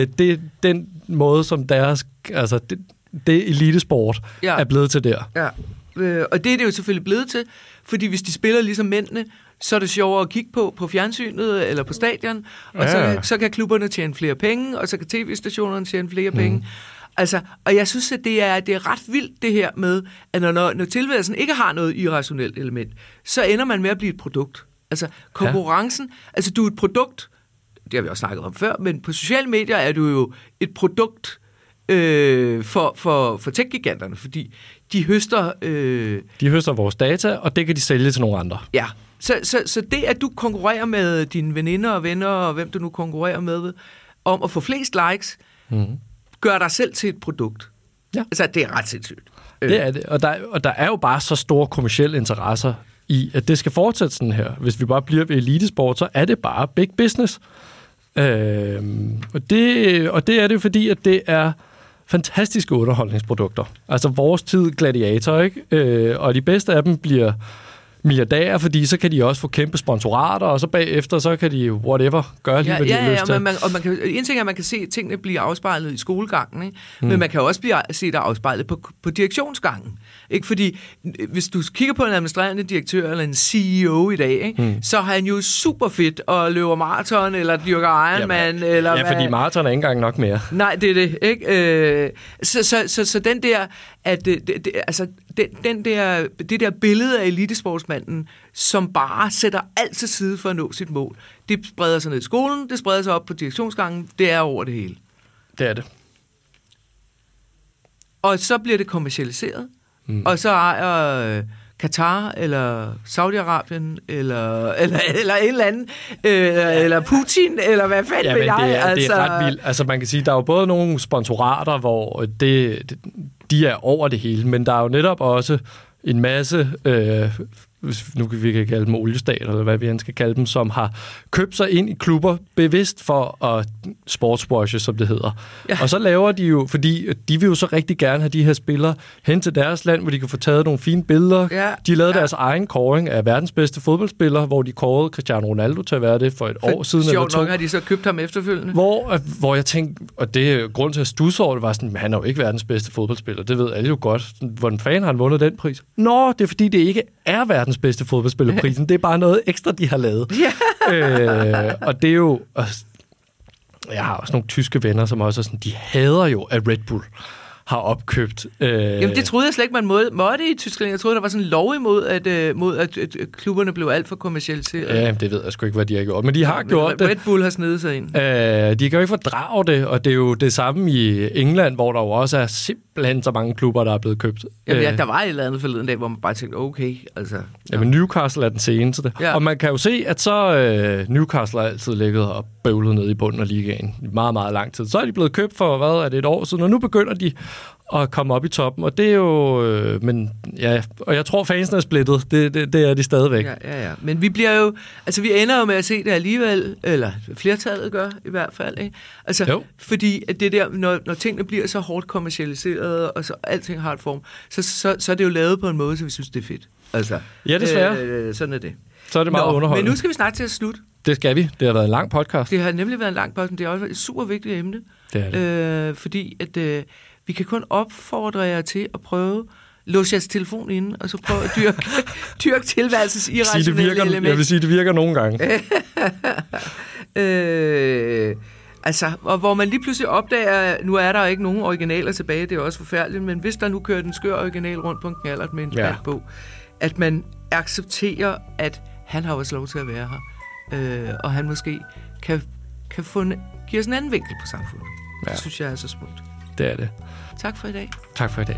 Øh, det er den måde, som deres, altså det, det elitesport ja. er blevet til der. Ja. Øh, og det er det jo selvfølgelig blevet til, fordi hvis de spiller ligesom mændene, så er det sjovere at kigge på på fjernsynet eller på stadion, og ja. så, så kan klubberne tjene flere penge, og så kan tv-stationerne tjene flere mm. penge. Altså, og jeg synes, at det er, det er ret vildt det her med, at når, når tilværelsen ikke har noget irrationelt element, så ender man med at blive et produkt. Altså, konkurrencen, ja. altså du er et produkt, det har vi også snakket om før, men på sociale medier er du jo et produkt øh, for, for, for tech-giganterne, fordi de høster... Øh, de høster vores data, og det kan de sælge til nogle andre. Ja, så, så, så det, at du konkurrerer med dine veninder og venner, og hvem du nu konkurrerer med, om at få flest likes, mm. gør dig selv til et produkt. Ja. Altså, det er ret sindssygt. Det er det, og der, og der er jo bare så store kommersielle interesser i, at det skal fortsætte sådan her. Hvis vi bare bliver ved elitesport, så er det bare big business. Øh, og, det, og det er det fordi, at det er fantastiske underholdningsprodukter. Altså vores tid gladiator, ikke? Øh, og de bedste af dem bliver milliardærer, fordi så kan de også få kæmpe sponsorater, og så bagefter, så kan de whatever gøre lige, ja, hvad de ja, har lyst til. Ja, man, og man kan, en ting er, at man kan se, tingene bliver afspejlet i skolegangen, ikke? Mm. men man kan også blive, se det afspejlet på, på direktionsgangen. Ikke? Fordi hvis du kigger på en administrerende direktør eller en CEO i dag, ikke? Mm. så har han jo super fedt og løber maraton eller dyrker Ironman. Jamen, eller ja, hvad. fordi maraton er ikke engang nok mere. Nej, det er det. Ikke? Øh, så, så, så, så den der, at det, det, altså, den, den der, det der billede af elitesportsmanden, som bare sætter alt til side for at nå sit mål, det spreder sig ned i skolen, det spreder sig op på direktionsgangen, det er over det hele. Det er det. Og så bliver det kommercialiseret, mm. og så ejer... Øh, Katar eller Saudi-Arabien eller, eller, eller en eller anden, øh, eller Putin, eller hvad fanden ja, vil jeg? Det er, altså... det er ret altså- vildt. Altså man kan sige, der er jo både nogle sponsorater, hvor det, de er over det hele, men der er jo netop også en masse øh, hvis nu kan vi kan kalde dem oliestater, eller hvad vi end skal kalde dem, som har købt sig ind i klubber bevidst for at sportswashe, som det hedder. Ja. Og så laver de jo, fordi de vil jo så rigtig gerne have de her spillere hen til deres land, hvor de kan få taget nogle fine billeder. Ja. De lavede ja. deres egen kåring af verdens bedste fodboldspillere, hvor de kårede Cristiano Ronaldo til at være det for et for, år siden. Sjovt nok har de så købt ham efterfølgende. Hvor, hvor jeg tænkte, og det er grund til at stusse over det, var sådan, han er jo ikke verdens bedste fodboldspiller. Det ved alle jo godt. Hvordan fanden har han vundet den pris? Nå, det er fordi, det ikke er verdens bedste fodboldspillerprisen. Det er bare noget ekstra, de har lavet. øh, og det er jo... Jeg har også nogle tyske venner, som også er sådan, de hader jo, at Red Bull har opkøbt. Øh... Jamen, det troede jeg slet ikke, man må, måtte i Tyskland. Jeg troede, der var sådan en lov imod, at, øh, mod, at, at klubberne blev alt for kommersialiseret. Ja, det ved jeg sgu ikke, hvad de har gjort. Men de har ja, gjort Red det. Red Bull har snedet sig ind. Øh, de kan jo ikke fordrage det, og det er jo det samme i England, hvor der jo også er simpelthen så mange klubber, der er blevet købt. Jamen, ja, øh. der var et eller andet forleden dag, hvor man bare tænkte, okay, altså... Ja. Jamen, Newcastle er den seneste. Ja. Og man kan jo se, at så øh, Newcastle har altid ligget og bøvlet ned i bunden af ligaen i meget, meget lang tid. Så er de blevet købt for, hvad er det, et år siden, og nu begynder de at komme op i toppen, og det er jo... Øh, men ja, og jeg tror, fansene er splittet. Det, det, det er de stadigvæk. Ja, ja, ja. Men vi bliver jo... Altså, vi ender jo med at se det alligevel, eller flertallet gør i hvert fald, ikke? Altså, jo. fordi at det der, når, når tingene bliver så hårdt kommercialiseret, og så alting har et form, så, så, så er det jo lavet på en måde, så vi synes, det er fedt. Altså, ja, desværre. Øh, sådan er det. Så er det meget Nå, underholdende. Men nu skal vi snart til at slutte. Det skal vi. Det har været en lang podcast. Det har nemlig været en lang podcast, men det er også et super vigtigt emne. Det er det. Øh, fordi at... Øh, vi kan kun opfordre jer til at prøve låse jeres telefon inde, og så prøve at dyrke, dyrke tilværelses irrationelle element. Jeg vil sige, det virker nogle gange. øh, Altså, og hvor man lige pludselig opdager, nu er der ikke nogen originaler tilbage, det er også forfærdeligt, men hvis der nu kører den skør original rundt på en knallert med en ja. på, at man accepterer, at han har også lov til at være her, øh, og han måske kan, kan få en, give os en anden vinkel på samfundet. Ja. Det synes jeg er så smukt. Det er det. Tak for i dag. Tak for i dag.